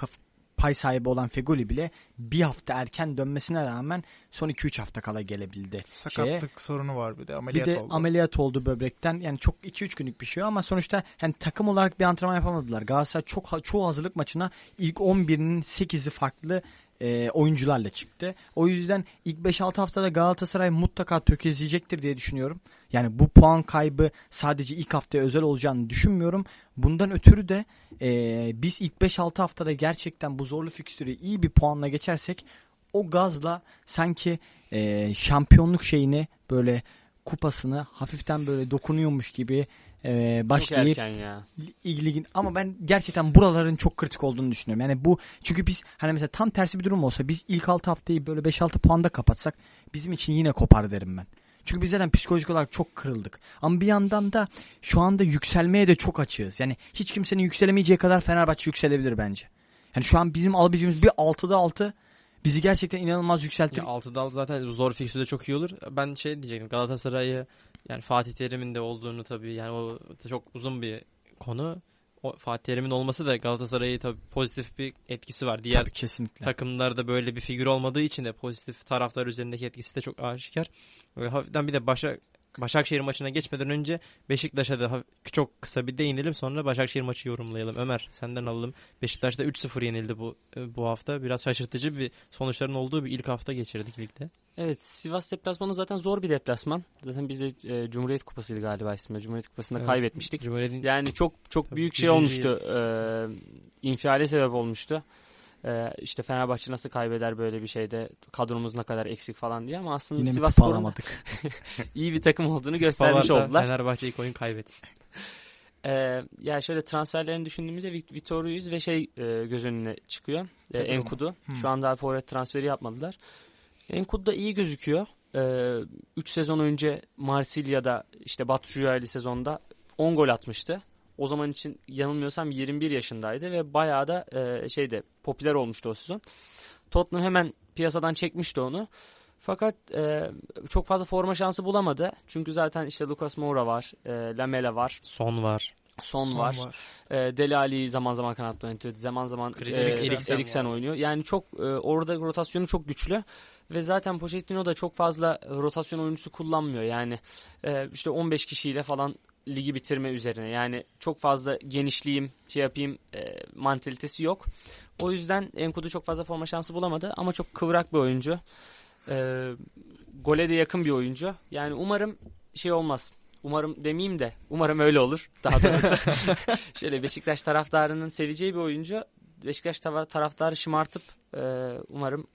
pay sahibi olan Fegoli bile bir hafta erken dönmesine rağmen son 2-3 hafta kala gelebildi. Şeye. Sakatlık sorunu var bir de Bir ameliyat de oldu. ameliyat oldu böbrekten. Yani çok 2-3 günlük bir şey ama sonuçta yani takım olarak bir antrenman yapamadılar. Galatasaray çok çoğu hazırlık maçına ilk 11'inin 8'i farklı e, oyuncularla çıktı. O yüzden ilk 5-6 haftada Galatasaray mutlaka tökezleyecektir diye düşünüyorum. Yani bu puan kaybı sadece ilk haftaya özel olacağını düşünmüyorum. Bundan ötürü de e, biz ilk 5-6 haftada gerçekten bu zorlu fikstürü iyi bir puanla geçersek o gazla sanki e, şampiyonluk şeyini böyle kupasını hafiften böyle dokunuyormuş gibi e, Çok başlayıp erken ya. ilgili ama ben gerçekten buraların çok kritik olduğunu düşünüyorum. Yani bu çünkü biz hani mesela tam tersi bir durum olsa biz ilk 6 haftayı böyle 5-6 puanda kapatsak bizim için yine kopar derim ben. Çünkü biz zaten psikolojik olarak çok kırıldık. Ama bir yandan da şu anda yükselmeye de çok açığız. Yani hiç kimsenin yükselemeyeceği kadar Fenerbahçe yükselebilir bence. Yani şu an bizim alabileceğimiz bir 6'da 6 bizi gerçekten inanılmaz yükseltir. Ya altı dal zaten bu zor fikstürde çok iyi olur. Ben şey diyecektim Galatasaray'ı yani Fatih Terim'in de olduğunu tabii yani o çok uzun bir konu. O Fatih Terim'in olması da Galatasaray'ı tabii pozitif bir etkisi var. Diğer Tabii kesinlikle. takımlarda böyle bir figür olmadığı için de pozitif taraftar üzerindeki etkisi de çok aşikar. Böyle hafiften bir de Başak Başakşehir maçına geçmeden önce Beşiktaş'a da çok kısa bir değinelim sonra Başakşehir maçı yorumlayalım. Ömer senden alalım. Beşiktaş'ta 3-0 yenildi bu e, bu hafta. Biraz şaşırtıcı bir sonuçların olduğu bir ilk hafta geçirdik ligde. Evet Sivas deplasmanı zaten zor bir deplasman. Zaten biz de e, Cumhuriyet Kupası'ydı galiba ismi. Cumhuriyet Kupası'nda Evet. kaybetmiştik. Cumhuriyet'in Yani çok çok Tabii, büyük şey 100. olmuştu. E, infiale sebep olmuştu. E, işte Fenerbahçe nasıl kaybeder böyle bir şeyde kadromuz ne kadar eksik falan diye ama aslında Yine Sivas Spor'un iyi bir takım olduğunu göstermiş oldular. Fenerbahçe ilk oyun kaybetsin. Ee, ya şöyle transferlerini düşündüğümüzde Vit- Vitor Ruiz ve şey e, göz önüne çıkıyor. E? Enkudu. Hmm. Şu an daha forvet transferi yapmadılar. Enkudu da iyi gözüküyor. 3 sezon önce Marsilya'da işte Batshuayi sezonda 10 gol atmıştı. O zaman için yanılmıyorsam 21 yaşındaydı ve bayağı da e, şeyde popüler olmuştu o sezon. Tottenham hemen piyasadan çekmişti onu. Fakat e, çok fazla forma şansı bulamadı. Çünkü zaten işte Lucas Moura var, e, Lamela var, Son var. Son, var. E, Deli Ali zaman zaman kanatta oynatıyor. Zaman zaman e, Eriksen Eriksen, var. oynuyor. Yani çok e, orada rotasyonu çok güçlü. Ve zaten Pochettino da çok fazla rotasyon oyuncusu kullanmıyor. Yani e, işte 15 kişiyle falan ligi bitirme üzerine. Yani çok fazla genişleyeyim, şey yapayım e, mantalitesi yok. O yüzden Enkudu çok fazla forma şansı bulamadı ama çok kıvrak bir oyuncu. E, gole de yakın bir oyuncu. Yani umarım şey olmaz. Umarım demeyeyim de umarım öyle olur daha doğrusu. Şöyle Beşiktaş taraftarının seveceği bir oyuncu. Beşiktaş taraftarı şımartıp e, umarım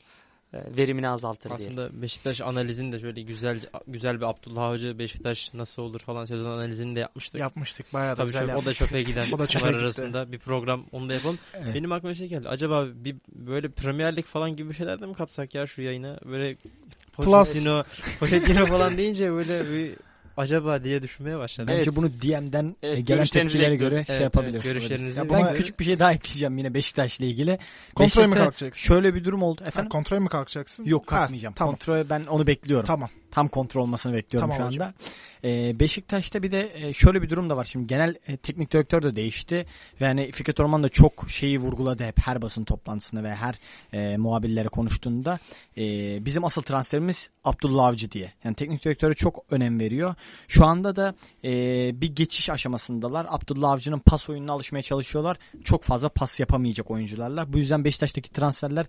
verimini azaltır diye. Aslında Beşiktaş analizini de şöyle güzel güzel bir Abdullah Hoca Beşiktaş nasıl olur falan sezon analizini de yapmıştık. Yapmıştık bayağı da Tabii güzel çok- o da yapmıştık. çöpe giden O da çöpe arasında bir program onu da yapalım. Evet. Benim aklıma şey geldi. Acaba bir böyle Premier Lig falan gibi bir şeyler de mi katsak ya şu yayına? Böyle Plus. Pochettino, Pochettino falan deyince böyle bir acaba diye düşünmeye başladım. Bence Evet. bunu DM'den Evet, e, gelen görüşlerinizi tepkilere göre şey Evet, yapabiliriz. evet, görüşlerinizi ben bekliyoruz. küçük bir şey daha ekleyeceğim yine Beşiktaş'la ilgili. Kontrol mü kalkacaksın? Şöyle bir durum oldu. Ha, Efendim? kontrol mü kalkacaksın? Yok Ha, kalkmayacağım. tamam. Kontrol ben onu bekliyorum. Tamam. Tam kontrol olmasını bekliyorum Tamam şu anda. Ee, Beşiktaş'ta bir de e, şöyle bir durum da var. Şimdi genel e, teknik direktör de değişti. Ve hani Fikret Orman da çok şeyi vurguladı hep her basın toplantısında ve her e, muhabirlere konuştuğunda. E, bizim asıl transferimiz Abdullah Avcı diye. Yani teknik direktörü çok önem veriyor. Şu anda da e, bir geçiş aşamasındalar. Abdullah Avcı'nın pas oyununa alışmaya çalışıyorlar. Çok fazla pas yapamayacak oyuncularla. Bu yüzden Beşiktaş'taki transferler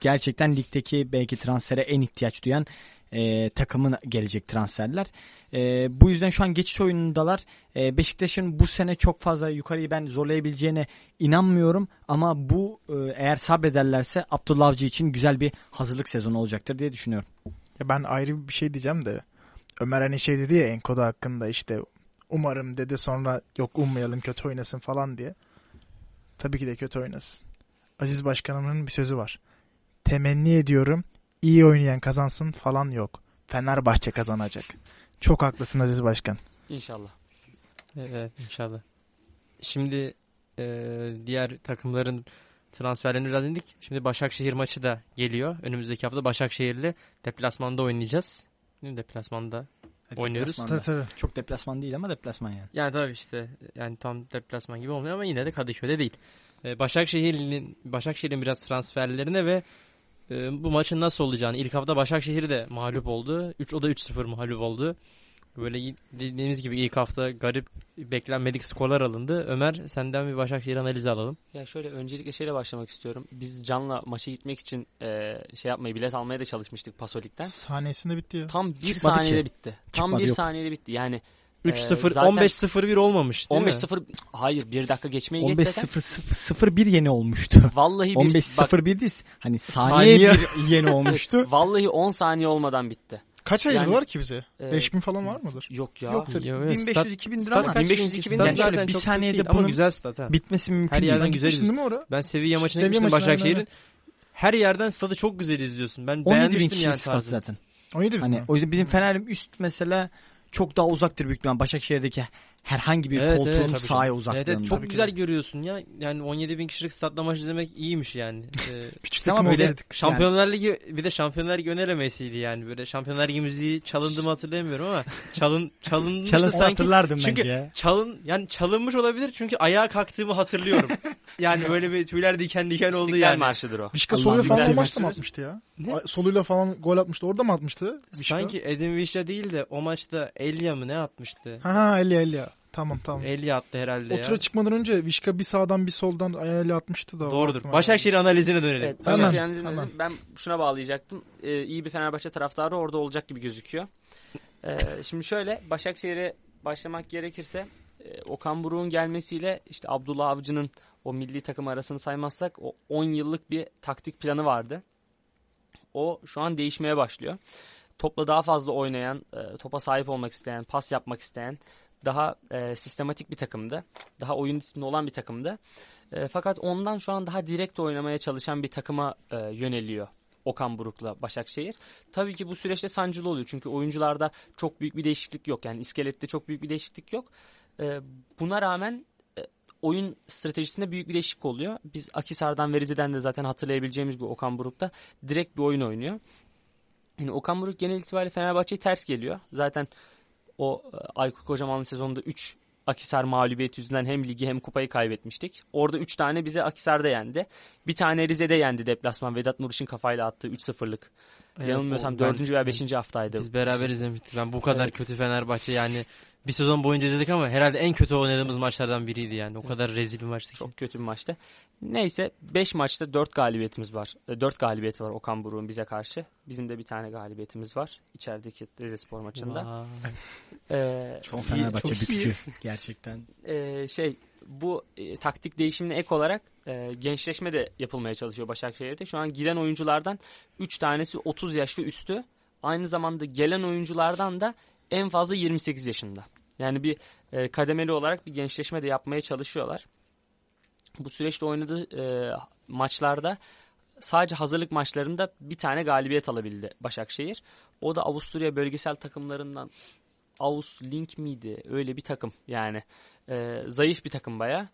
gerçekten ligdeki belki transfere en ihtiyaç duyan e, takımın gelecek transferler. E, bu yüzden şu an geçiş oyunundalar. E, Beşiktaş'ın bu sene çok fazla yukarıyı ben zorlayabileceğine inanmıyorum. Ama bu e, eğer sabrederlerse Abdullah Avcı için güzel bir hazırlık sezonu olacaktır diye düşünüyorum. Ya ben ayrı bir şey diyeceğim de Ömer hani şey dedi ya Enkoda hakkında işte umarım dedi sonra yok ummayalım kötü oynasın falan diye. Tabii ki de kötü oynasın. Aziz Başkanımın bir sözü var. Temenni ediyorum iyi oynayan kazansın falan yok. Fenerbahçe kazanacak. Çok haklısın Aziz Başkan. İnşallah. Evet inşallah. Şimdi e, diğer takımların transferlerini biraz indik. Şimdi Başakşehir maçı da geliyor. Önümüzdeki hafta Başakşehir'le deplasmanda oynayacağız. Değil mi? Deplasmanda. Oynuyoruz. Deplasmanda. Tabii tabii. Çok deplasman değil ama deplasman yani. Yani tabii işte yani tam deplasman gibi olmuyor ama yine de Kadıköy'de değil. e, Başakşehir'in Başakşehir'in biraz transferlerine ve e, bu maçın nasıl olacağını. İlk hafta Başakşehir de mağlup oldu. 3 o da 3-0 mağlup oldu. Böyle dediğimiz gibi ilk hafta garip beklenmedik skorlar alındı. Ömer senden bir Başakşehir analizi alalım. Ya şöyle öncelikle şeyle başlamak istiyorum. Biz Can'la maça gitmek için e, şey yapmayı, bilet almaya da çalışmıştık Pasolik'ten. Saniyesinde bitti ya. Tam bir Çıkmadı saniyede ki. bitti. Tam Çıkmadı, bir yok. saniyede bitti. Yani 3-0 zaten- 15-0-1 olmamış değil mi? 15-0 hayır bir dakika geçmeyi geç zaten. 15-0-0-1 yeni olmuştu. Vallahi bir bak, 15-0-1 değil. Hani saniye Saniye. bir yeni olmuştu. vallahi 10 saniye olmadan bitti. Kaç Yani- ayırdılar ki bize? Ee, 5000 falan var mıdır? Yok ya. Yoktur. Ya, evet, 1500-2000 lira Stat ama kaç 1500 bin? 2000 Stat yani zaten şöyle bir saniyede değil bunun güzel stat ha. bitmesi mümkün Her değil. yerden güzel değil mi oraya? Ben Sevilla maçına gitmiştim Başakşehir'in. Her yerden stadı çok güzel izliyorsun. Ben 17 bin beğenmiştim yani stat zaten. 17 bin Hani mi? o yüzden bizim Fener'in üst mesela çok daha uzaktır büyük ihtimalle Başakşehir'deki herhangi bir Evet, koltuğun evet, tabii sahaya Evet, uzaklığında. evet, çok güzel de. görüyorsun ya. Yani 17 bin kişilik statla maç izlemek iyiymiş yani. Ee, Küçük Tamam, takım öyle- olsaydık. Şampiyonlar Ligi bir de Şampiyonlar Ligi önelemesiydi yani. Böyle Şampiyonlar Ligi müziği çalındı mı hatırlayamıyorum ama çalın çalınmıştı Çalınsa sanki. hatırlardım Çünkü bence ya. çalın yani çalınmış olabilir çünkü ayağa kalktığımı hatırlıyorum. yani böyle bir tüyler diken diken oldu İstiklal yani. Marşı'dır o. Vişka Allah soluyla falan maçta mı atmıştı ya? Ne? Soluyla falan gol atmıştı. Orada mı atmıştı? Vişka? Sanki Edin Vişya değil de o maçta Elia mı ne atmıştı? Ha ha Elia Elia. Tamam tamam. Elia attı herhalde O ya. tura çıkmadan önce Vişka bir sağdan bir soldan ayağıyla atmıştı da. Doğrudur. Başakşehir analizine dönelim. Evet, Hemen, Başakşehir analizini hemen. dedim. Ben şuna bağlayacaktım. Ee, iyi bir Fenerbahçe taraftarı orada olacak gibi gözüküyor. Ee, şimdi şöyle Başakşehir'e başlamak gerekirse e, Okan Buruk'un gelmesiyle işte Abdullah Avcı'nın o milli takım arasını saymazsak o 10 yıllık bir taktik planı vardı. O şu an değişmeye başlıyor. Topla daha fazla oynayan, e, topa sahip olmak isteyen, pas yapmak isteyen daha e, sistematik bir takımdı. Daha oyun disiplini olan bir takımdı. E, fakat ondan şu an daha direkt oynamaya çalışan bir takıma e, yöneliyor Okan Buruk'la Başakşehir. Tabii ki bu süreçte sancılı oluyor. Çünkü oyuncularda çok büyük bir değişiklik yok. Yani iskelette çok büyük bir değişiklik yok. E, buna rağmen e, oyun stratejisinde büyük bir değişiklik oluyor. Biz Akisar'dan ve Rize'den de zaten hatırlayabileceğimiz gibi Okan Buruk'ta direkt bir oyun oynuyor. Yani Okan Buruk genel itibariyle Fenerbahçe'ye ters geliyor. Zaten o e, Aykut Kocamanlı sezonunda 3 Akisar mağlubiyeti yüzünden hem ligi hem kupayı kaybetmiştik. Orada 3 tane bize Akisar'da yendi. Bir tane Rize'de yendi deplasman. Vedat Muriç'in kafayla attığı 3-0'lık. Evet, Yanılmıyorsam o- ben- 4. veya 5. haftaydı. Biz beraber izlemiştik. Ben bu kadar Evet. kötü Fenerbahçe yani bir sezon boyunca izledik ama herhalde en kötü oynadığımız maçlardan biriydi yani. O kadar rezil bir maçtı ki. Çok kötü bir maçtı. Neyse 5 maçta 4 galibiyetimiz var. 4 galibiyeti var Okan Buruk'un bize karşı. Bizim de bir tane galibiyetimiz var. içerideki Rize Spor maçında. Ee, Son Fenerbahçe Çok iyi. bükücü gerçekten. e, şey bu e, taktik değişimine ek olarak e, gençleşme de yapılmaya çalışıyor Başakşehir'de. Şu an giden oyunculardan 3 tanesi 30 yaş ve üstü. Aynı zamanda gelen oyunculardan da en fazla 28 yaşında. Yani bir e, kademeli olarak bir gençleşme de yapmaya çalışıyorlar. Bu süreçte oynadığı e, maçlarda sadece hazırlık maçlarında bir tane galibiyet alabildi Başakşehir. O da Avusturya bölgesel takımlarından Aus Link miydi? Öyle bir takım yani. Ee, zayıf bir takım baya.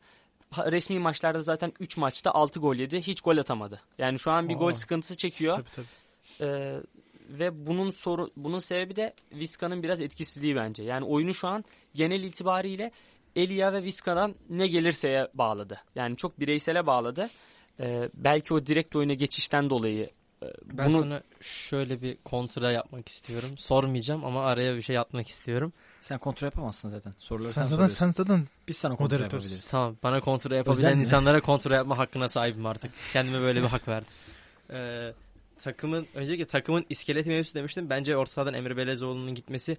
Resmi maçlarda zaten 3 maçta 6 gol yedi. Hiç gol atamadı. Yani şu an bir Aa. gol sıkıntısı çekiyor. Tabii tabii. Ee, ve bunun soru bunun sebebi de Vizca'nın biraz etkisizliği bence. Yani oyunu şu an genel itibariyle Elia ve Vizca'dan ne gelirseye bağladı. Yani çok bireysele bağladı. Ee, belki o direkt oyuna geçişten dolayı e, Ben bunu sana şöyle bir kontra yapmak istiyorum. Sormayacağım ama araya bir şey atmak istiyorum. Sen kontrol yapamazsın zaten. Soruları Sen sen, zaten sen zaten Biz sana Moderatör. yapabiliriz. Tamam bana kontra yapabilen insanlara kontra yapma hakkına sahibim artık. Kendime böyle bir hak verdim. Ee, takımın önceki takımın iskelet mevzusu demiştim. Bence orta sahadan Emre Belezoğlu'nun gitmesi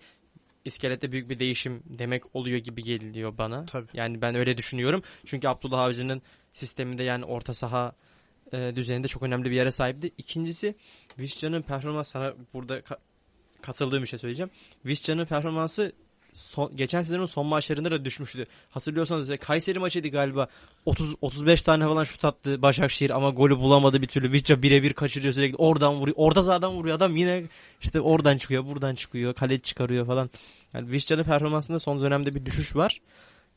iskelette büyük bir değişim demek oluyor gibi geliyor bana. Tabii. Yani ben öyle düşünüyorum. Çünkü Abdullah Avcı'nın sisteminde yani orta saha e, düzeninde çok önemli bir yere sahipti. İkincisi Vişcan'ın performansı sana burada ka- katıldığım bir şey söyleyeceğim. Vişcan'ın performansı son, geçen sezonun son maçlarında da düşmüştü. Hatırlıyorsanız Kayseri maçıydı galiba. 30 35 tane falan şut attı Başakşehir ama golü bulamadı bir türlü. Vişça birebir kaçırıyor sürekli. Oradan vuruyor. Orada zaten vuruyor adam yine işte oradan çıkıyor, buradan çıkıyor, kale çıkarıyor falan. Yani Vişcan'ın performansında son dönemde bir düşüş var.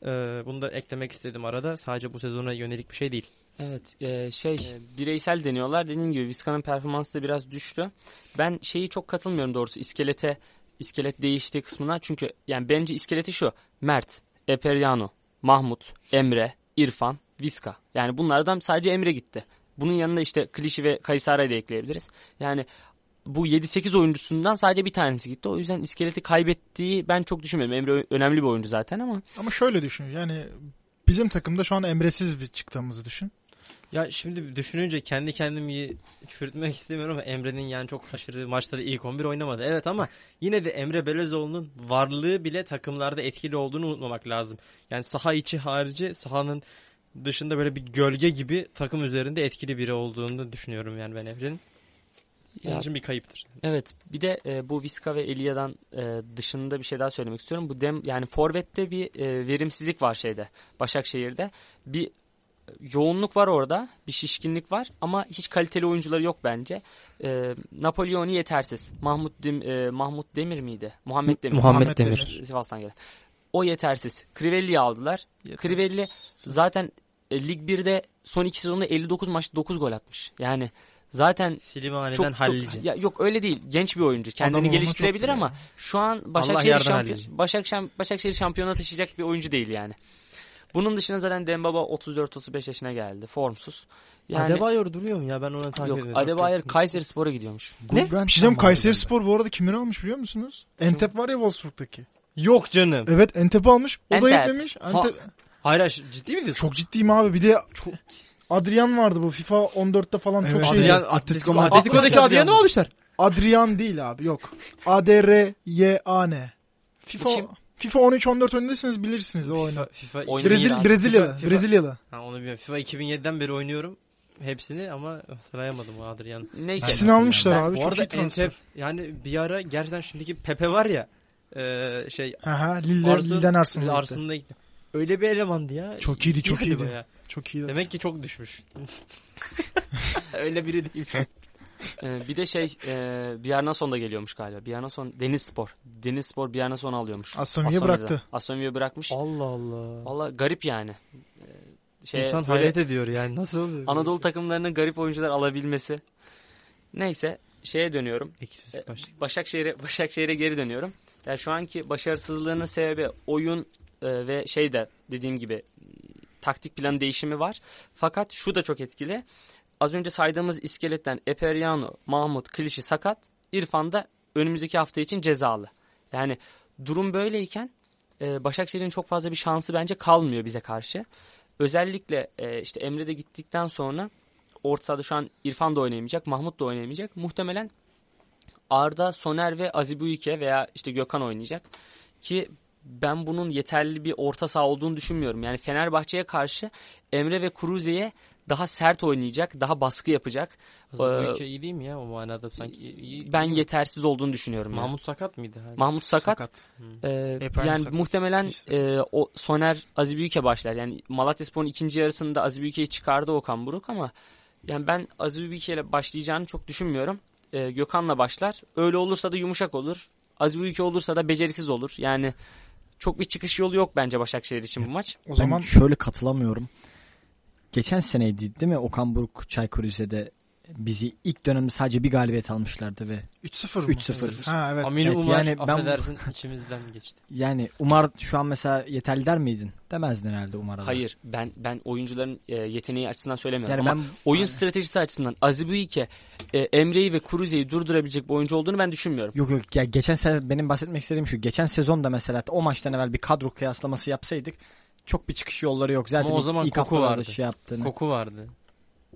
Ee, bunu da eklemek istedim arada. Sadece bu sezona yönelik bir şey değil. Evet e, şey e, bireysel deniyorlar. Dediğim gibi Vizca'nın performansı da biraz düştü. Ben şeyi çok katılmıyorum doğrusu iskelete iskelet değiştiği kısmına. Çünkü yani bence iskeleti şu. Mert, Eperyano, Mahmut, Emre, İrfan, Viska. Yani bunlardan sadece Emre gitti. Bunun yanında işte Klişi ve Kayısara'yı da ekleyebiliriz. Yani bu 7-8 oyuncusundan sadece bir tanesi gitti. O yüzden iskeleti kaybettiği ben çok düşünmüyorum. Emre önemli bir oyuncu zaten ama Ama şöyle düşün yani bizim takımda şu an Emre'siz bir çıktığımızı düşün. Ya şimdi düşününce kendi kendimi çürütmek istemiyorum ama Emre'nin yani çok aşırı maçta ilk 11 oynamadı. Evet ama yine de Emre Belezoğlu'nun varlığı bile takımlarda etkili olduğunu unutmamak lazım. Yani saha içi harici sahanın dışında böyle bir gölge gibi takım üzerinde etkili biri olduğunu düşünüyorum yani ben Emre'nin. Ya- için bir kayıptır. Evet bir de e, bu Viska ve Elia'dan e, dışında bir şey daha söylemek istiyorum. Bu dem yani forvette bir e, verimsizlik var şeyde Başakşehir'de. Bir yoğunluk var orada, bir şişkinlik var ama hiç kaliteli oyuncuları yok bence. E, Napoleon'i yetersiz. Mahmut Dem, e, Mahmut Demir miydi? Muhammed Demir. Muhammed Muhammed Demir. Demir. Sivas'tan gelen. O yetersiz. Crivelli'yi aldılar. Crivelli zaten e, Lig 1'de son iki sezonda 59 maçta 9 gol atmış. Yani zaten Slimani'den çok, çok ya yok öyle değil. Genç bir oyuncu. Kendini Adam olma geliştirebilir ama iyi. şu an Başakşehir şampiyon. Başakşehir Başakşehir şampiyona taşıyacak bir oyuncu değil yani. Bunun dışında zaten Dembaba 34-35 yaşına geldi. Formsuz. Yani Adebayor duruyor mu ya ben onu takip yok ediyorum. Adebayor Kayseri Spora gidiyormuş. Ne? Bir şey diyeyim, var Kayseri. Spor bu arada kimleri almış biliyor musunuz? Entep var ya Wolfsburg'daki. Yok canım. Evet Entep'i almış. O da eklemiş. Entep... Hayır hayır, ciddi mi diyorsun? Çok ciddiyim abi. Bir de çok... Adrian vardı bu FIFA 14'te falan çok Evet, şey. Adrian, Atletico Atletico, Madrid. Atletico'daki Adrian'ı mı almışlar? Adrian değil abi yok. A D R Y A N. FIFA kim? FIFA 13 14 önündesiniz bilirsiniz o oyunu. FIFA, FIFA Brezil. Brezilyalı, FIFA- Brezilyalı. Ha, onu bilmiyorum. FIFA 2007'den beri oynuyorum hepsini ama hatırlayamadım o Adrian. Neyse. İkisini almışlar Ben- abi. Bu Çok arada iyi transfer. Entep yani bir ara gerçekten şimdiki Pepe var ya e, şey Aha, Lille, Arsenal- Lille'den Arsenal'a gitti. Arsenal'a gitti. Öyle bir elemandı ya. Çok iyiydi, çok İyiydi iyiydi. bayağı. Çok iyi. Demek ki çok düşmüş. Öyle biri değil. Ee, bir de şey e, Bjarnason da geliyormuş galiba. Bjarnason Deniz Spor. Deniz Spor Bjarnason'u alıyormuş. Aston bıraktı. Aston Villa bırakmış. Allah Allah. Valla garip yani. Ee, Şey, İnsan böyle hayret ediyor yani nasıl oluyor? Anadolu takımlarının garip oyuncular alabilmesi. Neyse şeye dönüyorum. Baş. Başakşehir'e Başakşehir'e geri dönüyorum. Yani şu anki başarısızlığının sebebi oyun e, ve şey de dediğim gibi taktik plan değişimi var. Fakat şu da çok etkili. Az önce saydığımız iskeletten Eperiano, Mahmut, Klişi sakat. İrfan da önümüzdeki hafta için cezalı. Yani durum böyleyken e, Başakşehir'in çok fazla bir şansı bence kalmıyor bize karşı. Özellikle e, işte Emre de gittikten sonra orta sahada şu an İrfan da oynayamayacak, Mahmut da oynayamayacak. Muhtemelen Arda, Soner ve Azibuike veya işte Gökhan oynayacak. Ki ben bunun yeterli bir orta saha olduğunu düşünmüyorum. Yani Fenerbahçe'ye karşı Emre ve Kuruze'ye daha sert oynayacak, daha baskı yapacak. Aslında Ee, iyi değil mi ya o manada sanki? iyi- iyi- Ben iyi. yetersiz olduğunu düşünüyorum. yani. Mahmut sakat mıydı? Hani Mahmut sakat. Ee, Hep aynı yani sakat. muhtemelen İşte. e, o Soner Azibüke başlar. Yani Malatyaspor'un ikinci yarısında Azibüke'yi çıkardı Okan Buruk ama yani ben Azibüke ile başlayacağını çok düşünmüyorum. Ee, Gökhan'la başlar. Öyle olursa da yumuşak olur. Azibüke olursa da beceriksiz olur. Yani çok bir çıkış yolu yok bence Başakşehir için bu maç. O Ben zaman şöyle katılamıyorum. Geçen seneydi değil mi Okan Buruk Çaykur Rize'de bizi ilk dönemde sadece bir galibiyet almışlardı ve 3-0 mı? 3-0. Ha evet. Aminu Evet, Umar yani ben- affedersin içimizden geçti. yani Umar şu an mesela yeterli der miydin? Demezdin herhalde Umar'a. Hayır ben ben oyuncuların e, yeteneği açısından söylemiyorum Yani ama ben oyun stratejisi açısından Azibüke e, Emre'yi ve Kuruze'yi durdurabilecek bir oyuncu olduğunu ben düşünmüyorum. Yok yok ya geçen sene benim bahsetmek istediğim şu. Geçen sezon da mesela o maçtan evvel bir kadro kıyaslaması yapsaydık çok bir çıkış yolları yok. Zaten Ama o zaman ilk koku vardı. şey yaptığını. Koku vardı.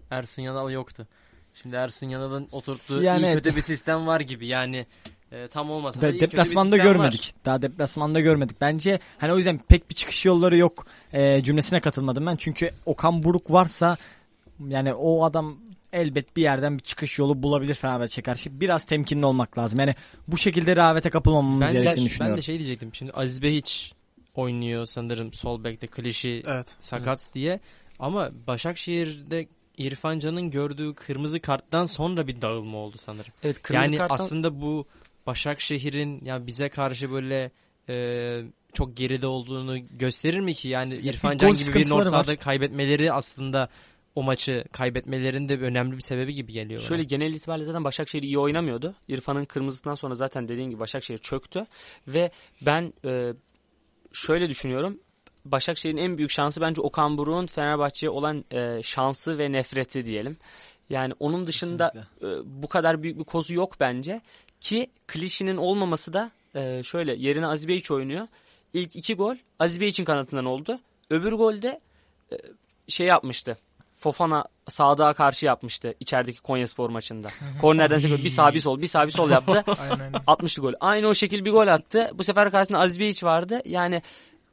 Ersun Yanal yoktu. Şimdi Ersun Yanal'ın oturttuğu Yani- iyi kötü bir sistem var gibi. Yani e, tam olmasa da Ve iyi kötü bir deplasmanda görmedik. Daha deplasmanda görmedik. Bence hani o yüzden pek bir çıkış yolları yok e, cümlesine katılmadım ben. Çünkü Okan Buruk varsa yani o adam elbet bir yerden bir çıkış yolu bulabilir Fenerbahçe karşı. Biraz temkinli olmak lazım. Yani bu şekilde rehavete kapılmamamız Bence gerektiğini ben düşünüyorum. de şey diyecektim. Şimdi Aziz Behiç oynuyor sanırım sol bekte klişi Evet. sakat diye. Ama Başakşehir'de İrfan Can'ın gördüğü kırmızı karttan sonra bir dağılma oldu sanırım. Evet kırmızı yani karttan aslında bu Başakşehir'in ya bize karşı böyle e, çok geride olduğunu gösterir mi ki? Yani bir İrfan Can gibi var. sahada kaybetmeleri aslında o maçı kaybetmelerinin de bir önemli bir sebebi gibi geliyor. bana. Şöyle genel itibariyle zaten Başakşehir iyi oynamıyordu. İrfan'ın kırmızısından sonra zaten dediğin gibi Başakşehir çöktü. Ve ben e, şöyle düşünüyorum. Başakşehir'in en büyük şansı bence Okan Buruk'un Fenerbahçe'ye olan e, şansı ve nefreti diyelim. Yani onun dışında e, bu kadar büyük bir kozu yok bence. Ki klişinin olmaması da e, şöyle yerine Azibeyiç oynuyor. İlk iki gol Azibeyiç'in kanatından oldu. Öbür golde e, şey yapmıştı. Fofana Sadık'a karşı yapmıştı içerideki Konyaspor maçında. Kornerden sekip bir sağ bir sol bir sağ bir sol yaptı. Aynen aynen. 60'lı gol. Aynı o şekil bir gol attı. Bu sefer karşısında Aziz Beyiç vardı. Yani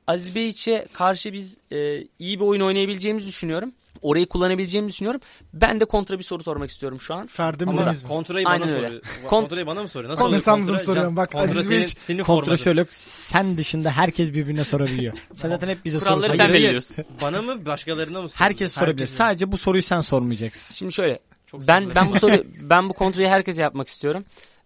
Aziz Beyiç'e karşı biz e, iyi bir oyun oynayabileceğimizi düşünüyorum. Orayı kullanabileceğimizi düşünüyorum. Ben de kontra bir soru sormak istiyorum şu an. Ferdi mi Ama Deniz mi? kontrayı bana Aynen öyle. soruyor. Kont- kontrayı bana mı soruyor? Nasıl Kon- oluyor kontra? soruyorum. Bak, kontra Aziz senin, Beyç- senin Kontra formatın. şöyle sen dışında herkes birbirine sorabiliyor. Sen zaten hep bize Kuralları soru sen soruyorsun. belirliyorsun. Bana mı başkalarına mı soruyor? Herkes sorabilir. Herkes. Sadece bu soruyu sen sormayacaksın. Şimdi şöyle Çok ben ben bu soru ben bu kontrayı herkese yapmak istiyorum.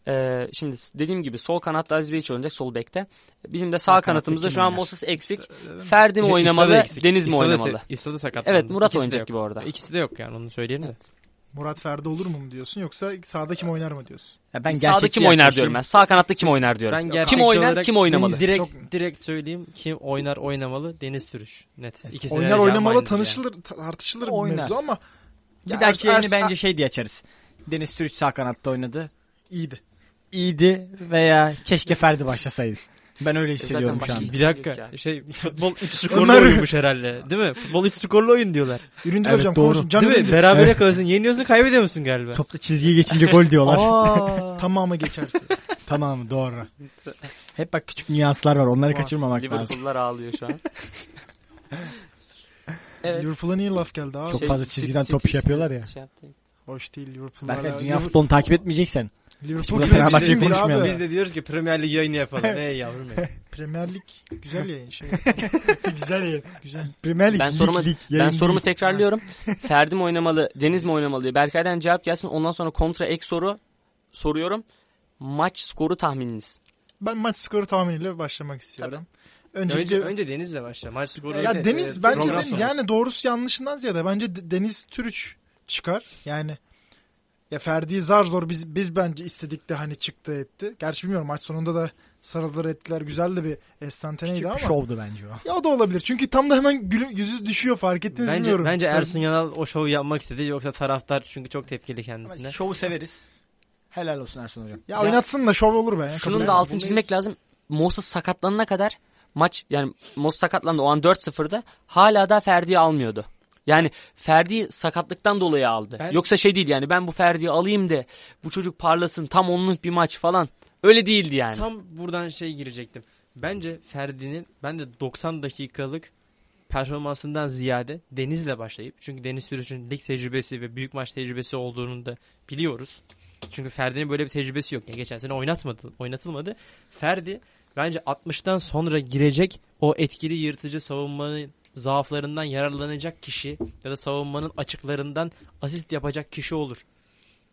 Ee, şimdi dediğim gibi sol kanatta Aziz Beyiç oynayacak sol bekte. Bizim de sağ, kanatta kanatımızda şu an? Moses eksik. Ferdi mi oynamalı, eksik. Deniz mi İsla da oynamalı? se- İsla da sakatlandı. Evet Murat İkisi de oynayacak gibi orada. İkisi de yok yani onu söyleyelim. Evet. Murat Ferdi olur mu mu diyorsun yoksa sağda kim oynar mı diyorsun? Ya ben Sağda kim oynar diyorum ben. Sağ kanatta kim oynar diyorum. Ben kim oynar, kim oynamalı? Direkt Çok- direkt söyleyeyim kim oynar oynamalı Deniz Türüş. Net. İkisine oynar oynamalı aynıdır tanışılır tartışılır bir Oynar. mevzu ama Bir dahaki yayını bence şey diye açarız. Deniz Türüç sağ kanatta oynadı. iyiydi. İyiydi veya keşke Ferdi başlasaydı. Ben öyle hissediyorum zaten şu an. Bir dakika ya. şey futbol 3 skorlu oyunmuş herhalde değil mi? Futbol 3 skorlu oyun diyorlar. Üründür Evet, hocam doğru. konuşun. Can değil mi? Berabere Evet. kalıyorsun yeniyorsun kaybediyor musun galiba? Topla çizgiye geçince gol diyorlar. Tamamı geçerse. tamam doğru. Hep bak küçük nüanslar var. Onları kaçırmamak lazım. Liverpool'lar ağlıyor şu an. evet. Liverpool'a niye laf geldi abi? Çok Şey, fazla çizgiden top iş yapıyorlar ya. Şey yaptı. Hoş değil Liverpool'la. Berkay dünya futbolunu takip etmeyeceksen. Liverpool Burada Fenerbahçe'yi kraliçesiyiz konuşmayalım. Biz de diyoruz ki Premier Lig yayını yapalım. Ey yavrum ey. Premier Lig güzel yayın şey. Güzel yer. Güzel. Premier Lig, Ben lig, sorumu lig, ben yayın sorumu değil. tekrarlıyorum. Ferdi mi oynamalı, Deniz mi oynamalı diye. Berkay'dan cevap gelsin. Ondan sonra kontra ek soru soruyorum. Maç skoru tahmininiz. Ben maç skoru tahminiyle başlamak istiyorum. Önce, Öncelikle önce Deniz'le başla. Maç skoru. ya Evet, Deniz evet, bence de- yani doğrusu yanlışından ziyade bence De- Deniz Türüç çıkar. Yani ya Ferdi'yi zar zor biz biz bence istedik de hani çıktı etti. Gerçi bilmiyorum maç sonunda da sarıldılar ettiler. Güzel de bir estanteneydi Küçük ama. bir şovdu bence o. Ya o da olabilir. Çünkü tam da hemen gülü, yüzü düşüyor fark ettiniz Bence, bilmiyorum. bence Sen- Ersun Yanal o şovu yapmak istedi. Yoksa taraftar çünkü çok tepkili kendisine. Şovu severiz. Helal olsun Ersun hocam. Ya, Ya- oynatsın da şov olur be. ya. Şunun Kabul da altını çizmek lazım. Moses sakatlanana kadar maç yani Moses sakatlandı o an 4-0'da hala da Ferdi'yi almıyordu. Yani Ferdi'yi sakatlıktan dolayı aldı. Ben- Yoksa şey değil yani ben bu Ferdi'yi alayım da bu çocuk parlasın tam onluk bir maç falan. Öyle değildi yani. Tam buradan şey girecektim. Bence Ferdi'nin ben de 90 dakikalık performansından ziyade Deniz'le başlayıp çünkü Deniz Türüç'ün lig tecrübesi ve büyük maç tecrübesi olduğunu da biliyoruz. Çünkü Ferdi'nin böyle bir tecrübesi yok. Yani geçen sene oynatmadı, oynatılmadı. Ferdi bence 60'tan sonra girecek o etkili yırtıcı savunmanın zaaflarından yararlanacak kişi ya da savunmanın açıklarından asist yapacak kişi olur.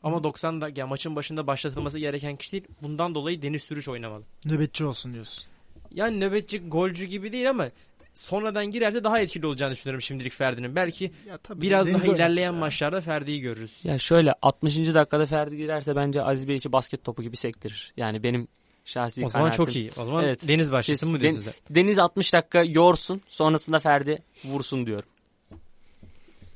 Ama 90 da yani maçın başında başlatılması gereken kişi değil. Bundan dolayı Deniz Türüç oynamalı. Nöbetçi olsun diyorsun. Yani nöbetçi golcü gibi değil ama sonradan girerse daha etkili olacağını düşünüyorum şimdilik Ferdi'nin. Belki Ya tabii biraz Deniz daha ilerleyen ya. maçlarda Ferdi'yi görürüz. Ya şöyle 60. dakikada Ferdi girerse bence Aziz Bey içi basket topu gibi sektirir. Yani benim şahsi O zaman kanaatim. çok iyi. O zaman Evet. Deniz başlasın mı Kesin. diyorsun sen? Deniz 60 dakika yorsun sonrasında Ferdi vursun diyorum.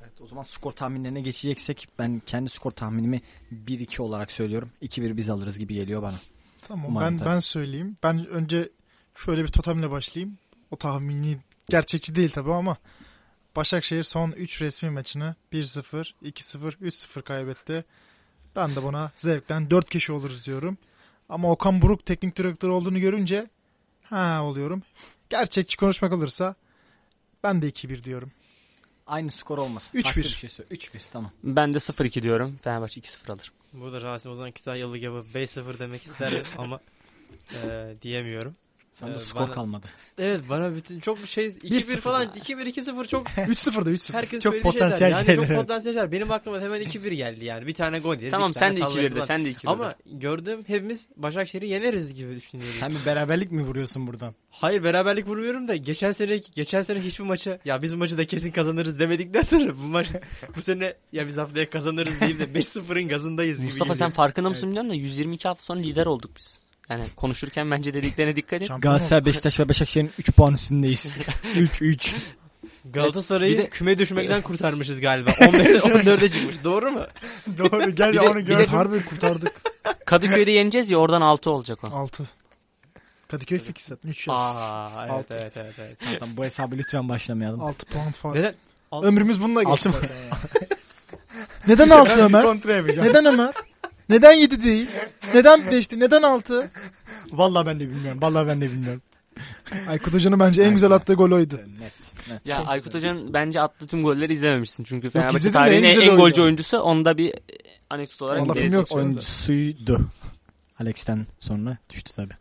Evet, o zaman skor tahminlerine geçeceksek ben kendi skor tahminimi 1-2 olarak söylüyorum. 2-1 biz alırız gibi geliyor bana. Tamam Umarım ben tabii. ben söyleyeyim. Ben önce şöyle bir totemle başlayayım. O tahmini gerçekçi değil tabii ama Başakşehir son 3 resmi maçını 1-0, 2-0, 3-0 kaybetti. Ben de buna zevkten 4 kişi oluruz diyorum. Ama Okan Buruk teknik direktör olduğunu görünce ha oluyorum. Gerçekçi konuşmak olursa ben de 2-1 diyorum. Aynı skor olmasın. 3-1. Farklı bir şey söyle. 3-1 tamam. Ben de 0-2 diyorum. Fenerbahçe 2-0 alır. Burada Rasim o zaman Kütahyalı gibi 5-0 demek ister ama e, diyemiyorum. Sende Ee, skor bana- kalmadı. Evet bana bütün çok şey 2-1 1-0 falan ya. 2-1-2-0 çok 3-0 da 3-0. herkes Çok potansiyel şeyler. Yani şeyler. çok potansiyel şeyler. Benim aklıma hemen 2-1 geldi yani. Bir tane gol yeriz. Tamam sen de 2-1 de sallayalım. sen de 2-1 de. Ama gördüğüm hepimiz Başakşehir'i yeneriz gibi düşünüyoruz. Sen bir beraberlik mi vuruyorsun buradan? Hayır beraberlik vurmuyorum da geçen sene geçen sene hiçbir maça ya biz bu maçı da kesin kazanırız demedikten sonra bu maç bu sene ya biz haftaya kazanırız deyip de 5-0'ın gazındayız gibi Mustafa sen farkında mısın bilmiyorum da 122 hafta sonra lider olduk biz. Yani konuşurken bence dediklerine dikkat et. Galatasaray, Beşiktaş ve Başakşehir'in 3 puan üstündeyiz. 3 3. Galatasaray'ı Bir de- küme düşmekten kurtarmışız galiba. 15'e 14'e çıkmış. Doğru mu? Doğru gel Bir de- onu gör. de- Harbi kurtardık. Kadıköy'de yeneceğiz ya oradan 6 olacak o. 6. Kadıköy fix zaten 3 yaş. Aa evet Altı. evet evet. evet. Tamam bu hesabı lütfen başlamayalım. 6 puan fark. Neden? Ömrümüz bununla geçti. Altı-. Neden 6 Ömer? Neden Ömer? Neden 7 değil? Neden 5'ti? Neden 6? Vallahi ben de bilmiyorum. Vallahi ben de bilmiyorum. Aykut Hoca'nın bence en güzel attığı gol oydu. Net. net. Ya Aykut Hoca'nın bence attığı tüm golleri izlememişsin. Çünkü izledim Fenerbahçe de en tarihinin güzel en, oydu. golcü oyuncusu. Onda bir anekdot olarak Onda ileri film yok. tutuyorum. Oyuncusuydu. Alex'ten sonra düştü tabi.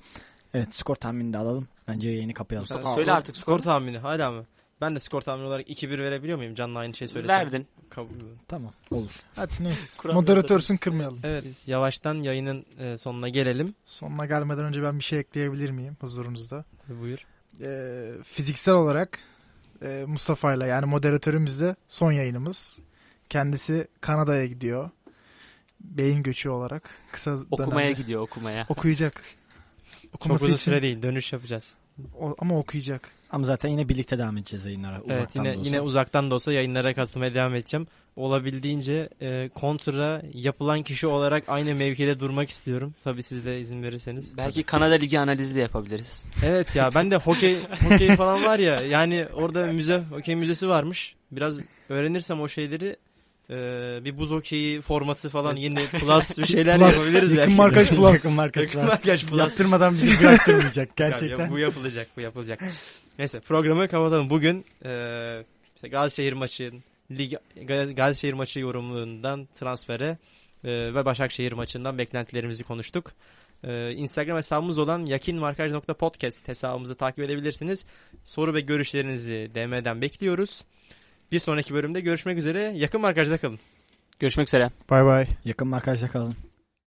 Evet skor tahmini de alalım. Bence yayını kapayalım. Söyle artık skor tahmini hala mı? Ben de skor tahmini olarak 2-1 verebiliyor muyum? Canlı aynı şey söylesem. Verdin. Kabul. Tamam olur. Hadi neyse. Moderatörsün kırmayalım. Evet biz yavaştan yayının e, sonuna gelelim. Sonuna gelmeden önce ben bir şey ekleyebilir miyim huzurunuzda? Tabii Buyur. Ee, fiziksel olarak e, Mustafa'yla yani moderatörümüzle son yayınımız. Kendisi Kanada'ya gidiyor. Beyin göçü olarak kısa Okumaya dönemde. gidiyor okumaya. Okuyacak. Çok Okuması uzun için süre değil. Dönüş yapacağız. o- ama okuyacak. Ama zaten yine birlikte devam edeceğiz yayınlara. evet uzaktan yine da olsa. yine uzaktan da olsa yayınlara katılmaya devam edeceğim. Olabildiğince e, kontra yapılan kişi olarak aynı mevkide durmak istiyorum. Tabii siz de izin verirseniz. Belki Kanada Ligi analizi de yapabiliriz. Evet ya ben de hokey hokey falan var ya yani orada müze hokey müzesi varmış. Biraz öğrenirsem o şeyleri e, bir buz hokeyi formatı falan yeni plus bir şeyler Plus, yapabiliriz yakın belki. markaj plus. Yakın markaj Yakın plus. markaj plus. Yaptırmadan bizi bıraktırmayacak Ya, gerçekten. ya, bu yapılacak, bu yapılacak. Neyse programı kapatalım. Bugün e, işte Galatasarayır maçı, lig Galatasarayır maçı yorumluğundan transfere e, ve Başakşehir maçından beklentilerimizi konuştuk. E, Instagram hesabımız olan yakinmarkaj.podcast hesabımızı takip edebilirsiniz. Soru ve görüşlerinizi DM'den bekliyoruz. Bir sonraki bölümde görüşmek üzere. Yakın markajda kalın. Görüşmek üzere. Bay bay. Yakın markajda kalın.